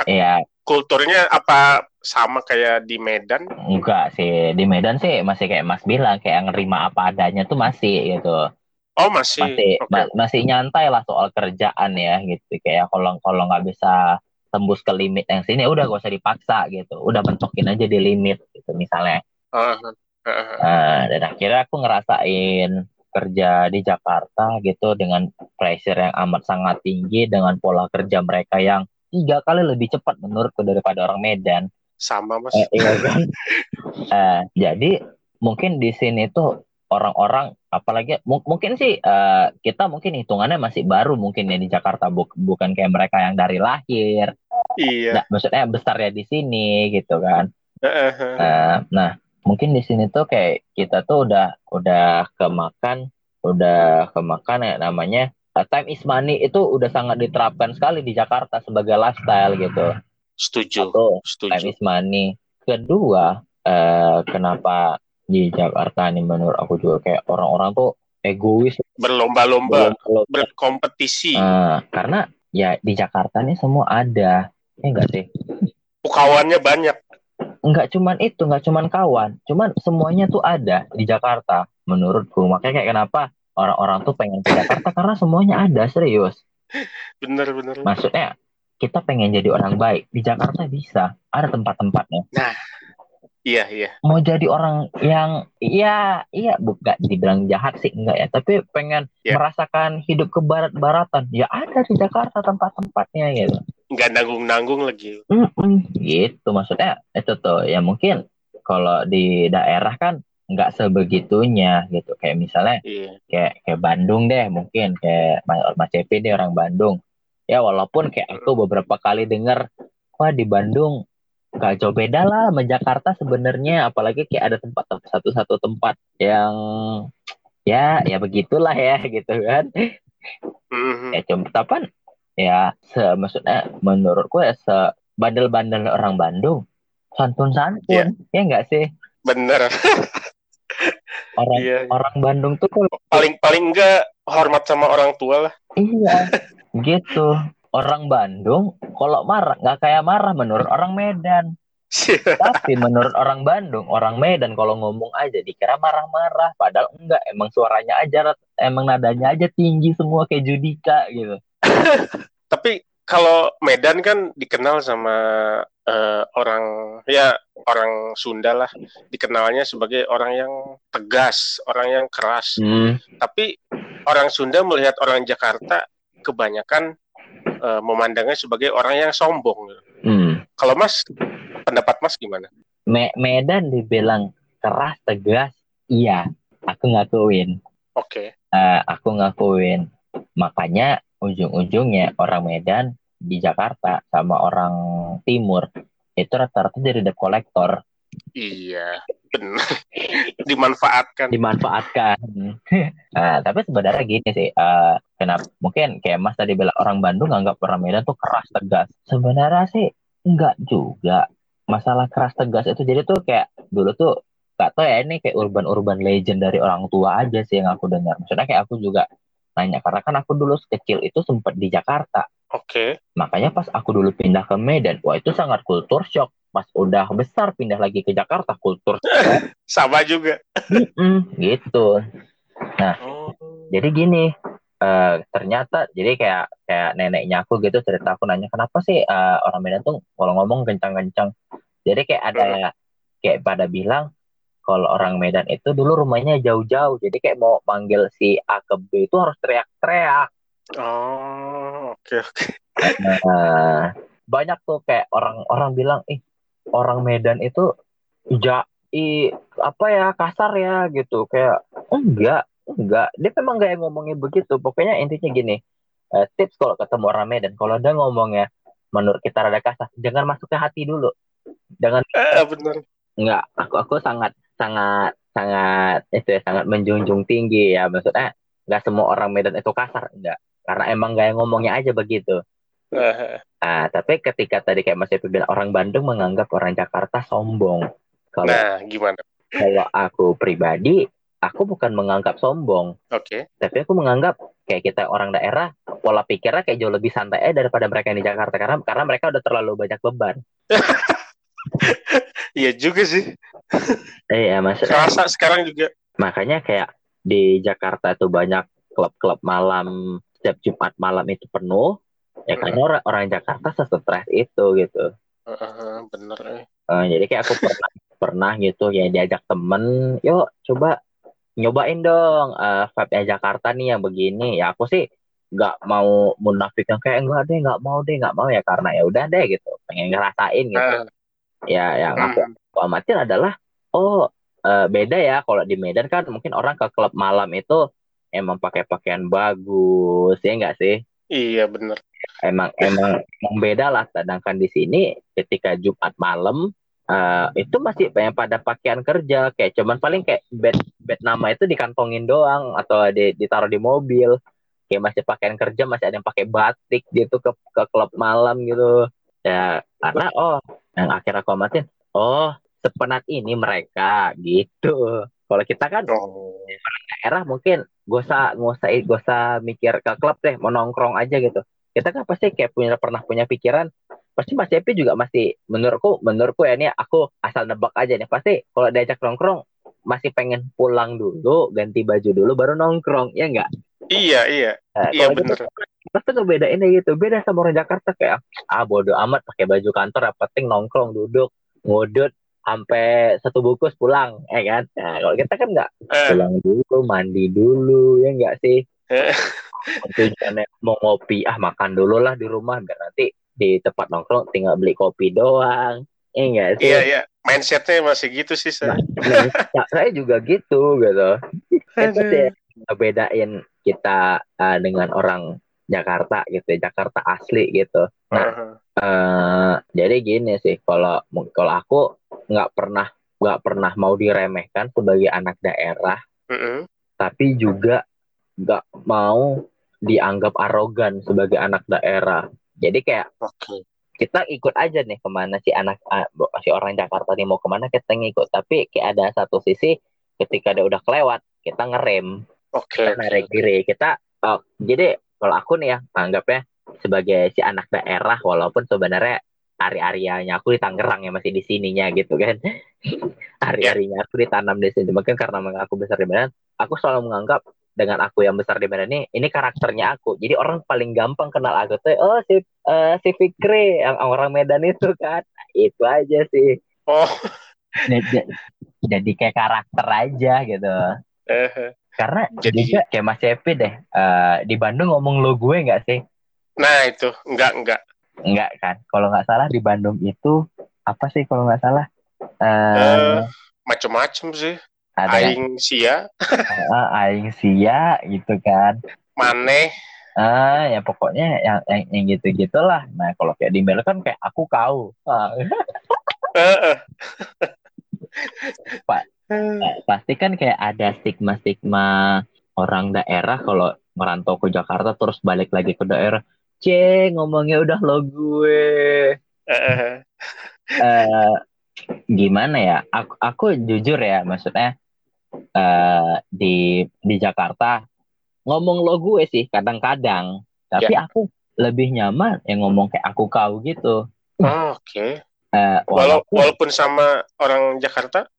ya Kulturnya apa sama kayak di Medan? enggak sih di Medan sih masih kayak Mas bilang kayak nerima apa adanya tuh masih gitu Oh masih. masih Oke. ma- masih nyantai lah soal kerjaan ya gitu kayak kalau kalau nggak bisa tembus ke limit yang sini udah gak usah dipaksa gitu udah bentokin aja di limit gitu misalnya ah, ah. Nah, dan akhirnya aku ngerasain kerja di Jakarta gitu dengan pressure yang amat sangat tinggi dengan pola kerja mereka yang tiga kali lebih cepat menurutku daripada orang Medan. sama mas. Eh, iya kan? Eh, jadi mungkin di sini tuh orang-orang apalagi mu- mungkin sih eh, kita mungkin hitungannya masih baru mungkin ya di Jakarta bu- bukan kayak mereka yang dari lahir. Iya. Nah, maksudnya besarnya di sini gitu kan. Ah. Nah, mungkin di sini tuh kayak kita tuh udah udah kemakan, udah kemakan ya namanya uh, time is money itu udah sangat diterapkan sekali di Jakarta sebagai lifestyle gitu. Setuju. Satu, time Setuju. is money. Kedua, eh, kenapa di Jakarta ini menurut aku juga kayak orang-orang tuh egois, Berlomba-lomba, belum- berkompetisi. Eh, karena ya di Jakarta nih semua ada, ya enggak sih? Kawannya banyak. Enggak cuman itu, enggak cuman kawan, cuman semuanya tuh ada di Jakarta menurutku. Makanya kayak kenapa orang-orang tuh pengen ke Jakarta karena semuanya ada serius. Bener-bener. Maksudnya kita pengen jadi orang baik di Jakarta bisa, ada tempat-tempatnya. Iya, iya. Mau jadi orang yang iya iya bukan dibilang jahat sih enggak ya, tapi pengen Ya. merasakan hidup ke barat-baratan. Ya ada di Jakarta tempat-tempatnya gitu. Nggak nanggung-nanggung lagi. Mm-mm, gitu maksudnya itu tuh ya mungkin kalau di daerah kan nggak sebegitunya gitu kayak misalnya Iya. kayak kayak Bandung deh mungkin kayak Mas Mas Cepi deh orang Bandung ya walaupun kayak aku beberapa kali dengar wah di Bandung nggak jauh beda lah sama Jakarta sebenarnya apalagi kayak ada tempat satu-satu tempat yang ya ya begitulah ya gitu kan Mhm. ya cuma tapi ya se maksudnya menurutku ya se bandel-bandel orang Bandung santun-santun ya enggak sih Bener. orang Iya. orang Bandung tuh Paling paling enggak hormat sama orang tua lah. iya gitu orang Bandung kalau marah nggak kayak marah menurut orang Medan. Tapi menurut orang Bandung orang Medan kalau ngomong aja dikira marah-marah padahal enggak. Emang suaranya aja emang nadanya aja tinggi semua kayak Judika gitu. Tapi kalau Medan kan dikenal sama eh, orang ya orang Sunda lah, dikenalnya sebagai orang yang tegas, orang yang keras. Tapi orang Sunda melihat orang Jakarta kebanyakan eh, memandangnya sebagai orang yang sombong. Hmm. Kalau Mas, pendapat Mas gimana? Me- Medan dibilang keras tegas iya aku ngakuin Oke, Eh, aku ngakuin makanya ujung-ujungnya orang Medan di Jakarta sama orang Timur itu rata-rata jadi debt collector iya, benar. Dimanfaatkan. dimanfaatkan nah, tapi sebenarnya gini sih eh, kenapa mungkin kayak Mas tadi bilang orang Bandung nganggap orang Medan tuh keras tegas sebenarnya sih enggak juga masalah keras tegas itu jadi tuh kayak dulu tuh gak tau ya ini kayak urban-urban legend dari orang tua aja sih yang aku dengar maksudnya kayak aku juga nanya karena kan aku dulu kecil itu sempat di Jakarta Oke. Makanya pas aku dulu pindah ke Medan, wah itu sangat kultur shock. Pas udah besar pindah lagi ke Jakarta, kultur. Sama juga. Mm-mm, gitu. Oh. Jadi gini, eh, ternyata jadi kayak kayak neneknya aku gitu cerita aku nanya kenapa sih eh, orang Medan tuh kalau ngomong kencang-kencang. Jadi kayak ada kayak pada bilang kalau orang Medan itu dulu rumahnya jauh-jauh. Jadi kayak mau panggil si A ke B itu harus teriak-teriak. Oh, oke oke. Nah, banyak tuh kayak orang-orang bilang, ih orang Medan itu ja, i, apa ya kasar ya gitu. Kayak enggak, enggak. Dia memang gak ngomongnya begitu. Pokoknya intinya gini, eh, tips kalau ketemu orang Medan, kalau dia ngomongnya menurut kita rada kasar, jangan masuk ke hati dulu. Jangan Eh, bener. enggak. Aku aku sangat sangat sangat itu ya sangat menjunjung tinggi ya maksudnya nggak semua orang Medan itu kasar enggak karena emang gaya ngomongnya aja begitu Eh, Ah, tapi ketika tadi kayak Mas Epi bilang orang Bandung menganggap orang Jakarta sombong. Kalau Nah, gimana? kalau aku pribadi, aku bukan menganggap sombong, Oke. tapi aku menganggap kayak kita orang daerah, pola pikirnya kayak jauh lebih santai aja daripada mereka yang di Jakarta karena karena mereka udah terlalu banyak beban. Iya juga sih. Iya, maksudnya Kerasa sekarang juga. makanya kayak di Jakarta tuh banyak klub-klub malam setiap Jumat malam itu penuh. Ya karena orang, orang Jakarta sestres itu gitu. Heeh, bener. eh. Eh, jadi kayak aku pernah pernah gitu ya diajak temen, yuk coba nyobain dong eh vibe Jakarta nih yang begini. Ya aku sih nggak mau munafik yang kayak enggak deh, nggak mau deh, nggak mau ya karena ya udah deh gitu, pengen ngerasain gitu. Ah, Ya yang aku, hmm. aku amatin adalah oh eh, beda ya kalau di Medan kan mungkin orang ke klub malam itu emang pakai pakaian bagus ya enggak sih? Iya bener. Emang emang beda lah. Sedangkan di sini ketika Jumat malam eh, itu masih banyak pada pakaian kerja. Kayak cuman paling kayak bed bed nama itu dikantongin doang atau di, ditaruh di mobil. Kayak masih pakaian kerja masih ada yang pakai batik gitu ke ke klub malam gitu. Ya karena oh yang akhirnya aku amatin oh sepenat ini mereka gitu. Kalau kita kan Oh. daerah mungkin gak usah gak usah gak usah mikir ke klub deh mau nongkrong aja gitu kita kan pasti kayak punya pernah punya pikiran pasti Mas Epi juga masih menurutku menurutku ya ini aku asal nebak aja nih. Pasti kalau diajak nongkrong masih pengen pulang dulu ganti baju dulu baru nongkrong ya enggak Iya iya. Nah, Iya gitu, kita tuh ngebedainnya gitu. Beda sama orang Jakarta kayak ah bodo amat pakai baju kantor yang penting nongkrong duduk ngudut sampai satu bungkus pulang ya kan? Nah kalau kita kan nggak Eh, pulang dulu mandi dulu ya enggak sih? Eh. tujuannya mau ngopi ah makan dulu lah di rumah biar nanti di tempat nongkrong tinggal beli kopi doang ya enggak sih iya iya. Mindsetnya masih gitu sih. Saya. nah, saya juga gitu gitu itu sih ngebedain kita uh, dengan orang Jakarta gitu Jakarta asli gitu nah Heeh. eh jadi gini sih kalau kalau aku nggak pernah nggak pernah mau diremehkan sebagai anak daerah Mm-mm. tapi juga nggak mau dianggap arogan sebagai anak daerah. Jadi kayak kita ikut aja nih ke mana si anak si orang Jakarta nih mau ke mana kita ngikut. Tapi kayak ada satu sisi ketika dia udah kelewat kita ngerem, Oke. kita narik diri, kita oh, jadi kalau aku nih ya anggapnya sebagai si anak daerah walaupun sebenarnya hari-harianya aku di Tangerang ya masih di sininya gitu kan. hari-harinya aku ditanam di sini mungkin karena aku besar di Medan aku selalu menganggap dengan aku yang besar di Medan ini ini karakternya aku jadi orang paling gampang kenal aku tuh oh si eh, si Fikri yang orang Medan itu kan Nah, itu aja sih Oh. jadi, jadi kayak karakter aja gitu eh. karena Jadi- juga kayak Mas Cepi deh eh, di Bandung ngomong lo gue nggak sih Nah itu enggak enggak. Enggak kan kalau nggak salah di Bandung itu apa sih kalau nggak salah eh Eh, macem-macem sih. Ada yang Aing sia, ah, aing sia gitu kan. Maneh. ah ya pokoknya yang yang, yang gitu gitulah nah kalau kayak di kan kayak aku kau. Ah, Heeh. Pak. Eh, pasti kan kayak ada stigma stigma orang daerah kalau merantau ke Jakarta terus balik lagi ke daerah c ngomongnya udah lo gue. Eh, eh gimana ya aku aku jujur ya maksudnya eh di di Jakarta ngomong lo gue sih kadang-kadang tapi aku lebih nyaman yang ngomong kayak aku kau gitu. Oh, Oke. Eh, Walau, walaupun walaupun sama orang Jakarta.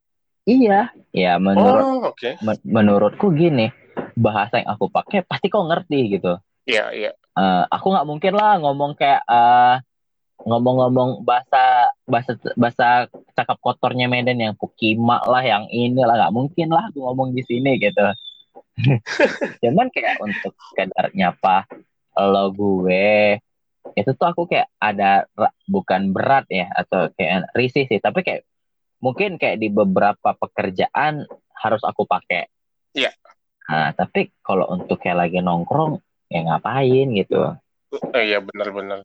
iya, ya menurut Oh, oke. men- menurutku gini, bahasa yang aku pakai pasti kau ngerti gitu. Iya, iya. Eh, aku nggak mungkin lah ngomong kayak eh, ngomong-ngomong bahasa bahasa bahasa cakap kotornya Medan yang pukima lah, yang inilah nggak mungkin lah aku ngomong di sini gitu. Cuman kayak untuk sekedar nyapa lo gue itu tuh aku kayak ada bukan berat ya atau kayak risih sih tapi kayak mungkin kayak di beberapa pekerjaan harus aku pakai. Iya. Nah, tapi kalau untuk kayak lagi nongkrong ya ngapain gitu. Oh, iya, benar-benar.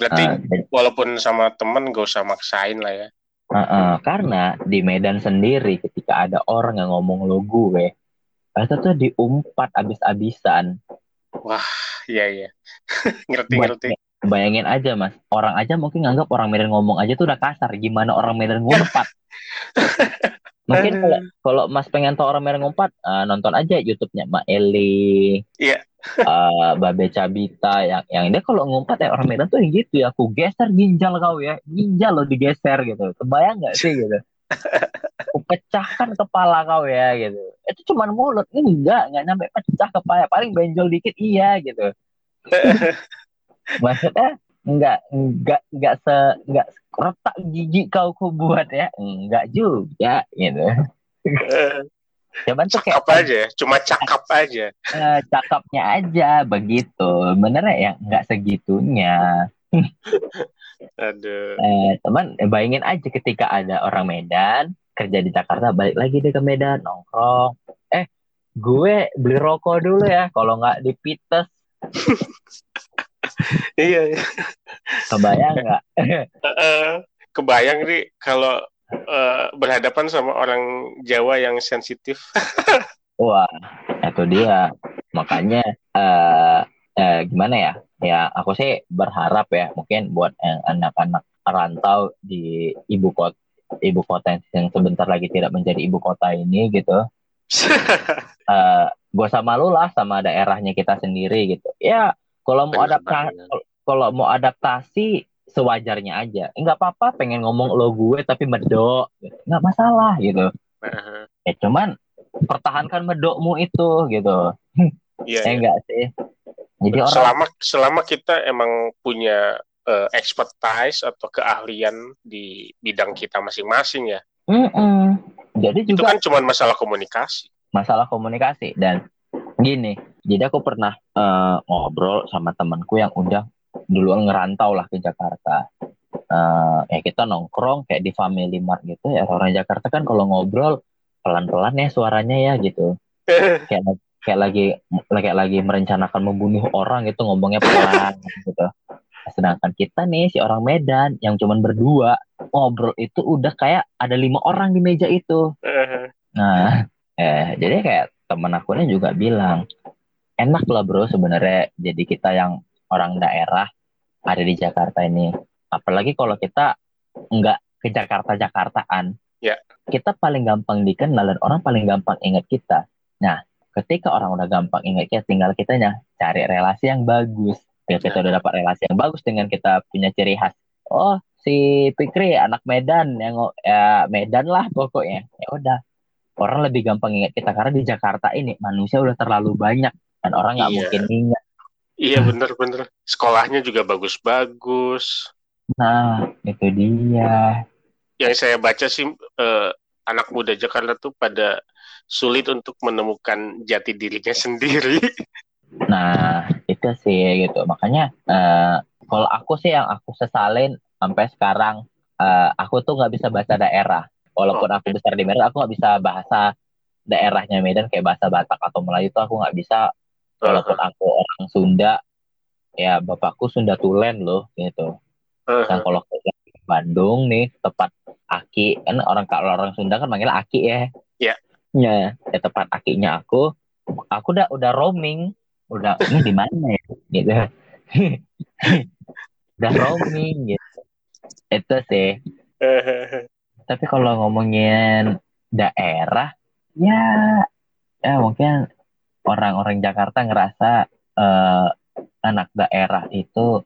Berarti dan- walaupun sama temen gak usah maksain lah ya. Heeh, karena di Medan sendiri ketika ada orang yang ngomong lo gue, itu tuh diumpat abis-abisan. Iya, iya. Ngerti-ngerti. Bayangin aja mas, orang aja mungkin nganggap orang Medan ngomong aja tuh udah kasar. Gimana orang Medan ngumpat? mungkin kalau kalau mas pengen tahu orang Medan ngumpat, eh, nonton aja YouTube-nya Mak Eli, Iya. eh, Babe Cabita yang yang dia kalau ngumpat ya orang Medan tuh yang gitu ya. Aku geser ginjal kau ya, ginjal lo digeser gitu. Kebayang nggak sih gitu? Aku pecahkan kepala kau ya gitu. Itu cuman mulut, enggak, enggak nyampe pecah kepala, paling benjol dikit iya gitu. Maksudnya enggak enggak enggak se enggak retak gigi kau ku buat ya, enggak juga gitu. Cuman tuh kayak cakap aja, ya, cuma cakap aja. eh, cakapnya aja begitu. Bener ya enggak segitunya. Aduh. Eh, teman, eh, bayangin aja ketika ada orang Medan kerja di Jakarta, balik lagi dia ke Medan nongkrong. Eh, gue beli rokok dulu ya, kalau nggak di Pites, Iya, iya. kebayang nggak? Kebayang nih kalau eh, berhadapan sama orang Jawa yang sensitif. Wah, itu dia. Makanya eh, eh, gimana ya? Ya, aku sih berharap ya, mungkin buat yang anak-anak rantau di ibu kota, ibu kota yang sebentar lagi tidak menjadi ibu kota ini gitu. eh gue sama lu lah sama daerahnya kita sendiri gitu. Ya, kalau mau adaptasi, banget. kalau mau adaptasi sewajarnya aja. Nggak apa-apa pengen ngomong lo gue tapi medok, gitu. nggak masalah gitu. Heeh. Ya cuman pertahankan medokmu itu gitu. Iya, Ya iya. enggak sih. Jadi orang Selama selama kita emang punya eh, expertise atau keahlian di bidang kita masing-masing ya. Mm-mm. Jadi Itu juga kan cuma masalah komunikasi. masalah komunikasi dan gini. Jadi aku pernah eh, ngobrol sama temanku yang udah duluan ngerantau lah ke Jakarta. Eh, ya kita nongkrong kayak di Family Mart gitu ya orang Jakarta kan kalau ngobrol pelan-pelan ya suaranya ya gitu. Kayak kayak lagi kayak lagi merencanakan membunuh orang gitu ngomongnya pelan gitu. Sedangkan kita nih si orang Medan yang cuman berdua ngobrol itu udah kayak ada lima orang di meja itu. Heeh. Nah, eh jadi kayak temen aku nih juga bilang enak lah bro sebenarnya jadi kita yang orang daerah ada di Jakarta ini. Apalagi kalau kita nggak ke Jakarta Jakartaan. Ya. Kita paling gampang dikenal dan orang paling gampang ingat kita. Nah, ketika orang udah gampang ingat kita, tinggal kitanya cari relasi yang bagus. Ketika kita udah dapat relasi yang bagus dengan kita punya ciri khas. Oh, si Fikri anak Medan yang ya Medan lah pokoknya. Ya udah, orang lebih gampang ingat kita karena di Jakarta ini manusia udah terlalu banyak dan orang nggak Iya. mungkin ingat. Iya bener-bener. Sekolahnya juga bagus-bagus. Nah, itu dia. Yang saya baca sih eh, anak muda Jakarta tuh pada sulit untuk menemukan jati dirinya sendiri. Nah, itu sih gitu. Makanya eh, kalau aku sih yang aku sesalin sampai sekarang eh, aku tuh nggak bisa bahasa daerah. Walaupun Oh. aku besar di Medan, aku nggak bisa bahasa daerahnya Medan kayak bahasa Batak atau Melayu itu aku nggak bisa. Walaupun aku orang Sunda, ya bapakku Sunda Tulen loh gitu. Dan kalau ke Bandung nih tepat Aki kan orang kalau orang Sunda kan manggil Aki ya. Iya. Ya, ya tepat Akinya aku. Aku udah udah roaming, udah ini di mana ya gitu. udah roaming gitu. Itu sih. Tapi kalau ngomongin daerah ya ya mungkin orang-orang Jakarta ngerasa eh, anak daerah itu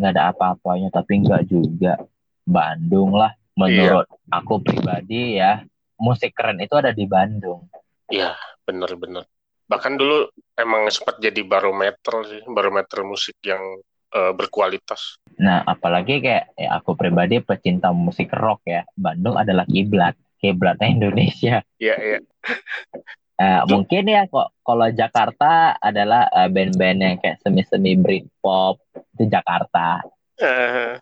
nggak ada apa-apanya tapi nggak juga Bandung lah menurut aku pribadi ya musik keren itu ada di Bandung Iya, bener-bener. Bahkan dulu emang sempat jadi barometer sih, barometer musik yang eh, berkualitas. Nah apalagi kayak ya aku pribadi pecinta musik rock ya Bandung adalah kiblat kiblatnya Indonesia Iya, iya. Eh, mungkin ya kok kalau Jakarta adalah eh, band-band yang kayak semi-semi Britpop itu Jakarta Eh,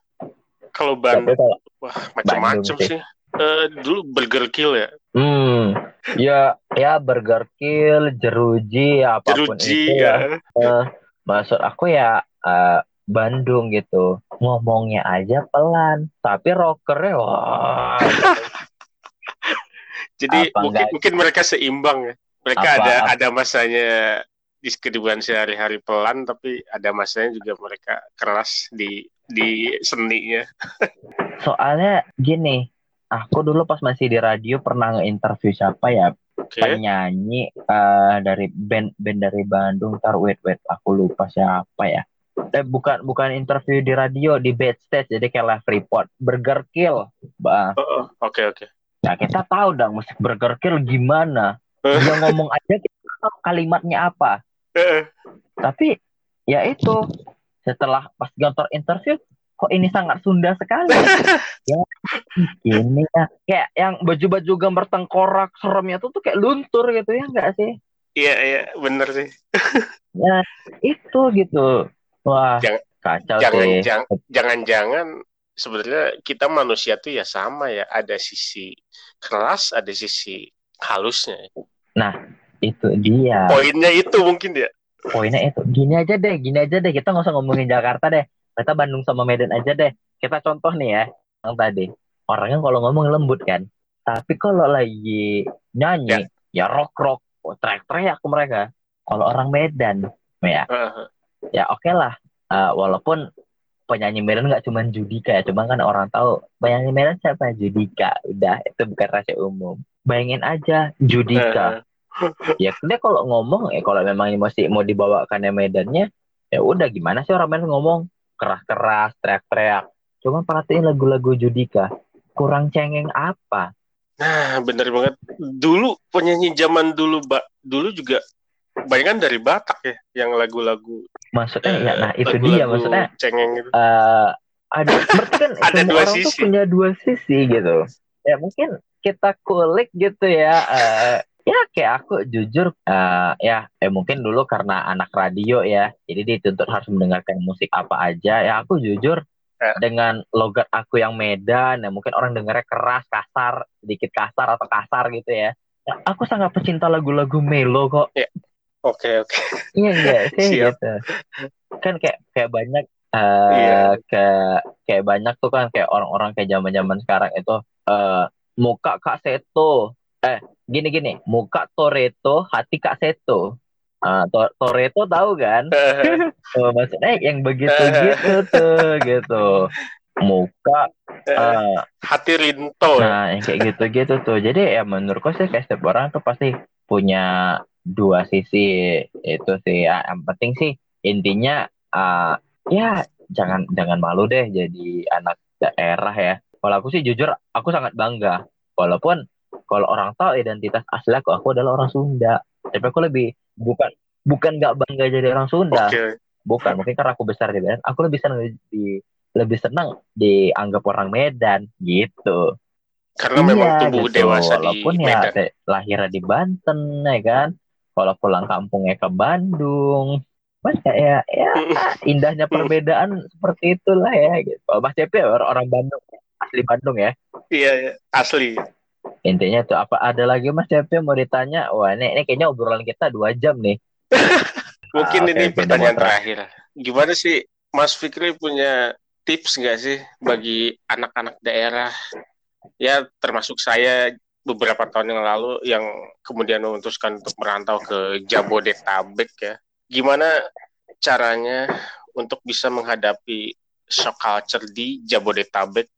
kalau Bandung, kalau wah macam-macam sih. sih. Eh, dulu Burger Kill ya, Hmm, ya ya Burger Kill, Jeruji, apa pun Jeruji itu ya. ya. Eh, maksud aku ya eh, Bandung gitu. Ngomongnya aja pelan, tapi rockernya wah. Jadi Apa mungkin enggak? mungkin mereka seimbang ya. Mereka Apa- ada apa- ada masanya di kehidupan sehari-hari pelan, tapi ada masanya juga mereka keras di di seninya. Soalnya gini, aku dulu pas masih di radio pernah nge-interview siapa ya Oke. penyanyi eh, dari band band dari Bandung. Ntar wait wait, aku lupa siapa ya. Eh bukan bukan interview di radio di backstage jadi kayak live report Burger Kill. Oh, oh, Oke oke. Nah, kita tahu dong musik Burger Kill gimana. Dia ngomong aja kita tahu kalimatnya apa. Eh, Tapi ya itu setelah pas kantor interview kok ini sangat Sunda sekali. ya ini ya kayak yang baju-baju gambar tengkorak seremnya tuh tuh kayak luntur gitu ya enggak sih? Iya iya bener sih. Ya itu gitu. Wah, Jangan- kacau Jangan sih. jang- jangan-jangan sebenarnya kita manusia tuh ya sama ya. Ada sisi keras, ada sisi halusnya. Itu dia. Poinnya itu mungkin ya. poinnya itu gini aja deh gini aja deh kita nggak usah ngomongin Jakarta deh kita Bandung sama Medan aja deh kita contoh nih ya yang tadi orangnya kalau ngomong lembut kan tapi kalau lagi nyanyi ya, rock rock teriak teriak ke mereka kalau orang Medan ya Heeh. Ya oke lah. Eh, walaupun penyanyi Medan nggak cuma Judika ya cuma kan orang tahu penyanyi Medan siapa? Judika. Udah itu bukan rahasia umum. Bayangin aja Judika. Ya dia kalau ngomong ya kalau memang ini masih mau dibawakannya medannya ya udah gimana sih orang Medan ngomong? Keras-keras teriak-teriak. Cuma perhatiin lagu-lagu Judika. Kurang cengeng apa? Nah, bener banget. Dulu penyanyi zaman dulu, Mbak, dulu juga banyak kan dari Batak ya, yang lagu-lagu maksudnya ya eh, nah itu lagu-lagu dia maksudnya cengeng gitu. eh ada berarti kan Ada semua dua orang tuh sisi. punya dua sisi gitu ya mungkin kita kulik gitu ya eh, ya kayak aku jujur eh, ya eh mungkin dulu karena anak radio ya jadi dituntut harus mendengarkan musik apa aja ya aku jujur Eh. dengan logat aku yang Medan ya mungkin orang dengarnya keras kasar sedikit kasar atau kasar gitu ya Ya, aku sangat pecinta lagu-lagu melo kok Oke, oke. Iya enggak sih Siap. gitu. Kan kayak kayak banyak eh Iya. kayak kayak banyak tuh kan kayak orang-orang kayak zaman-zaman sekarang itu eh muka Kak Seto. Eh gini gini, muka Toreto, hati Kak Seto. Ah, To- Toreto tahu kan? Oh, maksudnya yang begitu gitu tuh gitu. Muka eh, Hati Rinto ya. Nah, yang kayak gitu-gitu tuh. Jadi ya menurutku sih kayak setiap orang tuh pasti punya dua sisi itu sih. Ya, yang penting sih intinya eh, ya jangan jangan malu deh jadi anak daerah ya. Kalau aku sih jujur aku sangat bangga. Walaupun kalau orang tahu identitas asli aku, aku adalah orang Sunda. Tapi aku lebih bukan bukan nggak bangga jadi orang Sunda. Oke. Bukan, mungkin karena aku besar di Medan, aku lebih senang di lebih senang dianggap orang Medan gitu. Karena memang Iya, tumbuh gitu. dewasa di Walaupun ya Medan. lahirnya di Banten ya kan. Kalau pulang kampungnya ke Bandung. Mas ya, ya indahnya perbedaan seperti itulah ya gitu. Mas Cepi orang, orang Bandung, asli Bandung ya. Iya, iya. asli. Intinya tuh apa ada lagi Mas Cepi mau ditanya? Wah, ini, ini kayaknya obrolan kita dua jam nih. Mungkin Ah, ini oke, pertanyaan terakhir. Gimana sih Mas Fikri punya tips nggak sih bagi anak-anak daerah? Ya termasuk saya beberapa tahun yang lalu yang kemudian memutuskan untuk merantau ke Jabodetabek ya. Gimana caranya untuk bisa menghadapi shock culture di Jabodetabek?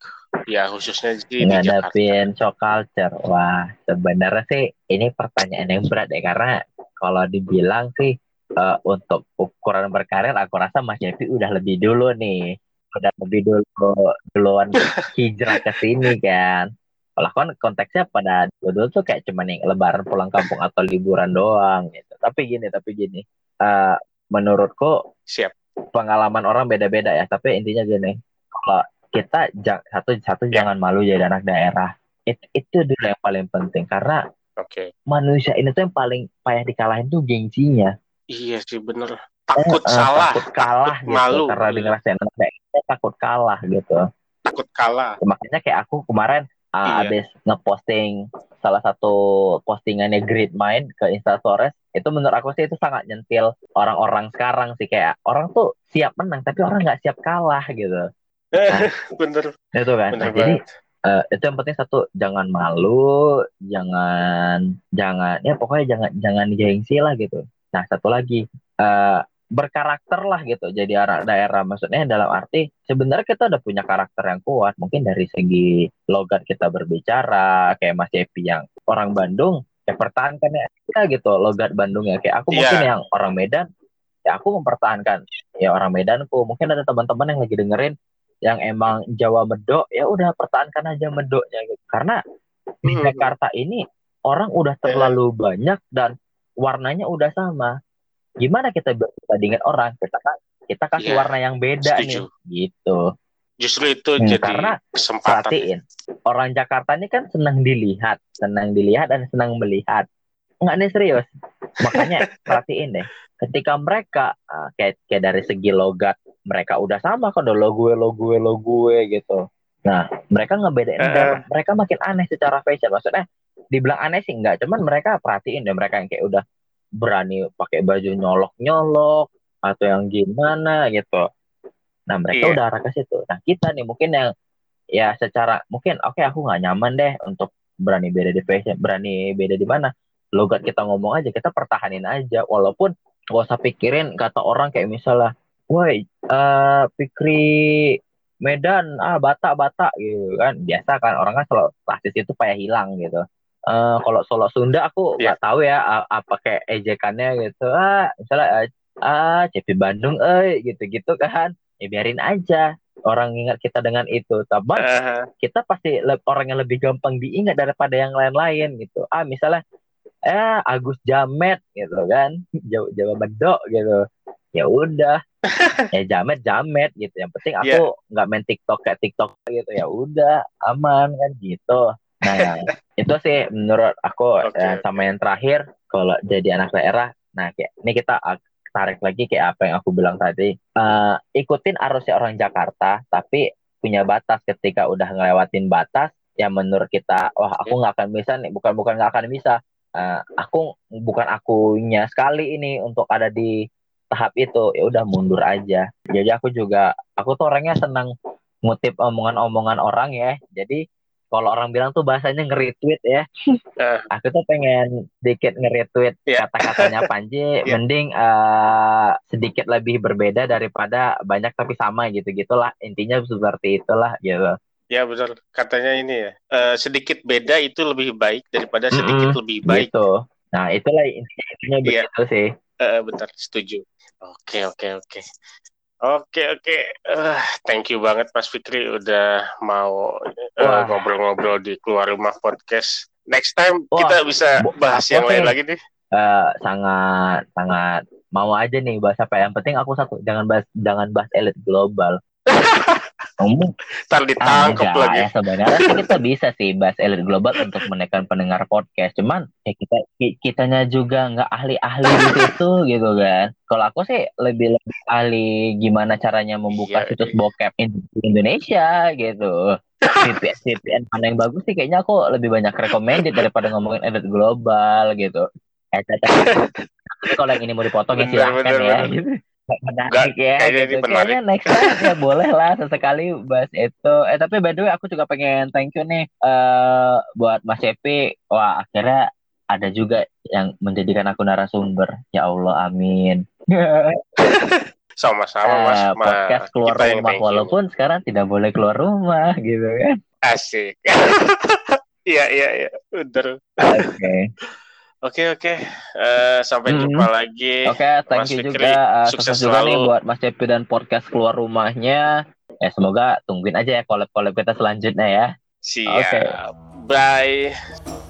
Ya khususnya di, di Jakarta. shock culture. Wah, sebenarnya sih ini pertanyaan yang berat ya karena kalau dibilang sih eh, untuk ukuran berkarir aku rasa Mas Cepi udah lebih dulu nih udah lebih dulu duluan hijrah ke sini kan kalau kan konteksnya pada dulu tuh kayak cuman yang lebaran pulang kampung atau liburan doang gitu tapi gini tapi gini eh, menurutku Siap. pengalaman orang beda-beda ya tapi intinya gini kalau kita satu satu Ya. jangan malu jadi anak daerah It- itu dulu yang paling penting karena Oke. manusia ini tuh yang paling payah dikalahin tuh gengsinya Iya sih bener. Takut Eh, salah, takut kalah takut gitu malu. karena anak daerah takut kalah gitu takut kalah. makanya kayak aku kemarin uh, Iya. abis ngeposting salah satu postingannya Great Mind ke Instastories itu menurut aku sih itu sangat nyentil orang-orang sekarang sih. Kayak orang tuh siap menang tapi orang nggak siap kalah gitu. Bener, itu kan. Bener Nah, jadi eh, itu yang penting satu jangan malu jangan jangan ya pokoknya jangan jangan gengsi lah gitu. Nah satu lagi eh, berkarakter lah gitu. Jadi anak daerah maksudnya dalam arti sebenarnya kita udah punya karakter yang kuat. Mungkin dari segi logat kita berbicara kayak Mas Epi yang orang Bandung ya pertahankan ya kita gitu logat Bandung ya. Kayak aku Iya. mungkin yang orang Medan ya aku mempertahankan. Ya orang Medanku mungkin ada teman-teman yang lagi dengerin yang emang Jawa medok ya udah pertahankan aja medoknya gitu. Karena di Hmm. Jakarta ini orang udah terlalu banyak dan warnanya udah sama gimana kita berbandingin orang? Kita kan kita kasih Iya, warna yang beda setuju. nih gitu. Justru itu Hmm, jadi karena kesempatan. perhatiin orang Jakarta ini kan senang dilihat senang dilihat dan senang melihat. Nggak nih serius. Makanya perhatiin deh ketika mereka uh, kayak kayak dari segi logat mereka udah sama kan udah lo gue lo gue lo gue gitu. Nah mereka ngebedain mereka, mereka makin aneh secara fashion maksudnya dibilang aneh sih enggak. Cuman mereka perhatiin deh mereka yang kayak udah berani pakai baju nyolok nyolok atau yang gimana gitu. Nah mereka Iya. udah arah ke situ. Nah kita nih mungkin yang ya secara mungkin oke aku nggak nyaman deh untuk berani beda di fashion berani beda di mana. Logat kita ngomong aja kita pertahanin aja. Walaupun gak usah pikirin kata orang kayak misalnya woi eh Fikri Medan ah Batak Batak gitu kan. Biasa kan orang kan selalu rasis itu payah hilang gitu Eh kalau Solo Sunda aku Iya. nggak tahu ya apa kayak ejekannya gitu ah misalnya eh, ah CP Bandung eh gitu-gitu kan ya biarin aja orang ingat kita dengan itu tapi Eh, kita pasti orang yang lebih gampang diingat daripada yang lain-lain gitu. Ah misalnya eh Agus Jamet gitu kan, Jawa, Jawa Medok gitu. Ya udah, ya Jamet Jamet gitu. Yang penting aku nggak main TikTok kayak TikTok gitu. Ya udah, aman kan gitu. Nah itu sih menurut aku Oke, eh, sama yang terakhir kalau jadi anak daerah. Nah kayak ini kita ah, tarik lagi kayak apa yang aku bilang tadi. Eh, ikutin arusnya orang Jakarta, tapi punya batas. Ketika udah ngelewatin batas yang menurut kita wah aku nggak akan bisa nih. Bukan bukan nggak akan bisa. Eh, aku bukan akunya sekali ini untuk ada di tahap itu. Ya udah mundur aja. Jadi aku juga aku tuh orangnya senang ngutip omongan-omongan orang ya. Jadi kalau orang bilang tuh bahasanya nge-retweet ya Eh. aku tuh pengen sedikit nge-retweet Iya. kata-katanya Panji Iya. mending eh, sedikit lebih berbeda daripada banyak tapi sama gitu gitulah intinya seperti itulah gitu ya benar. Katanya ini ya. eh, sedikit beda itu lebih baik daripada sedikit Mm-mm, lebih baik. gitu nah itulah intinya, intinya Iya. begitu sih Eh, benar, setuju. Oke, oke, oke. Oke, oke. Eh, thank you banget Mas Fikri udah mau eh, ngobrol-ngobrol di keluar rumah podcast. Next time Wah, kita bisa bahas aku yang lain nih. lagi nih. Eh, sangat sangat mau aja nih bahas apa yang penting aku satu jangan bahas jangan bahas elit global Kamu Ntar ditangkap enggak lagi. ya sebenarnya kita bisa sih bahas elit global untuk menekan pendengar podcast cuman ya kita ki- kitanya juga nggak ahli-ahli di situ gitu kan kalau aku sih lebih lebih ahli gimana caranya membuka Iya, situs iya. bokep in- di Indonesia gitu VPN VPN mana yang bagus sih kayaknya aku lebih banyak recommended daripada ngomongin elit global gitu eh kalau yang ini mau dipotong ya bener, ya bener. gitu menarik Nggak, ya kayaknya gitu. ini menarik. Kayaknya next time ya boleh lah sesekali bahas itu. Eh tapi by the way aku juga pengen thank you nih eh buat Mas Epi. Wah akhirnya ada juga yang menjadikan aku narasumber. Ya Allah amin. Sama-sama Eh, Mas. Ma- podcast keluar kita rumah you. walaupun sekarang tidak boleh keluar rumah gitu kan. asik. Iya, iya, iya. Bener. Oke. Oke oke, Eh, sampai Hmm. jumpa lagi. Oke, thank Mas you Fikri, juga. Uh, sukses sukses juga nih selalu. buat Mas Cepi dan podcast keluar rumahnya. Ya semoga tungguin aja ya collab-collab kita selanjutnya ya. Siap. Oke. Bye.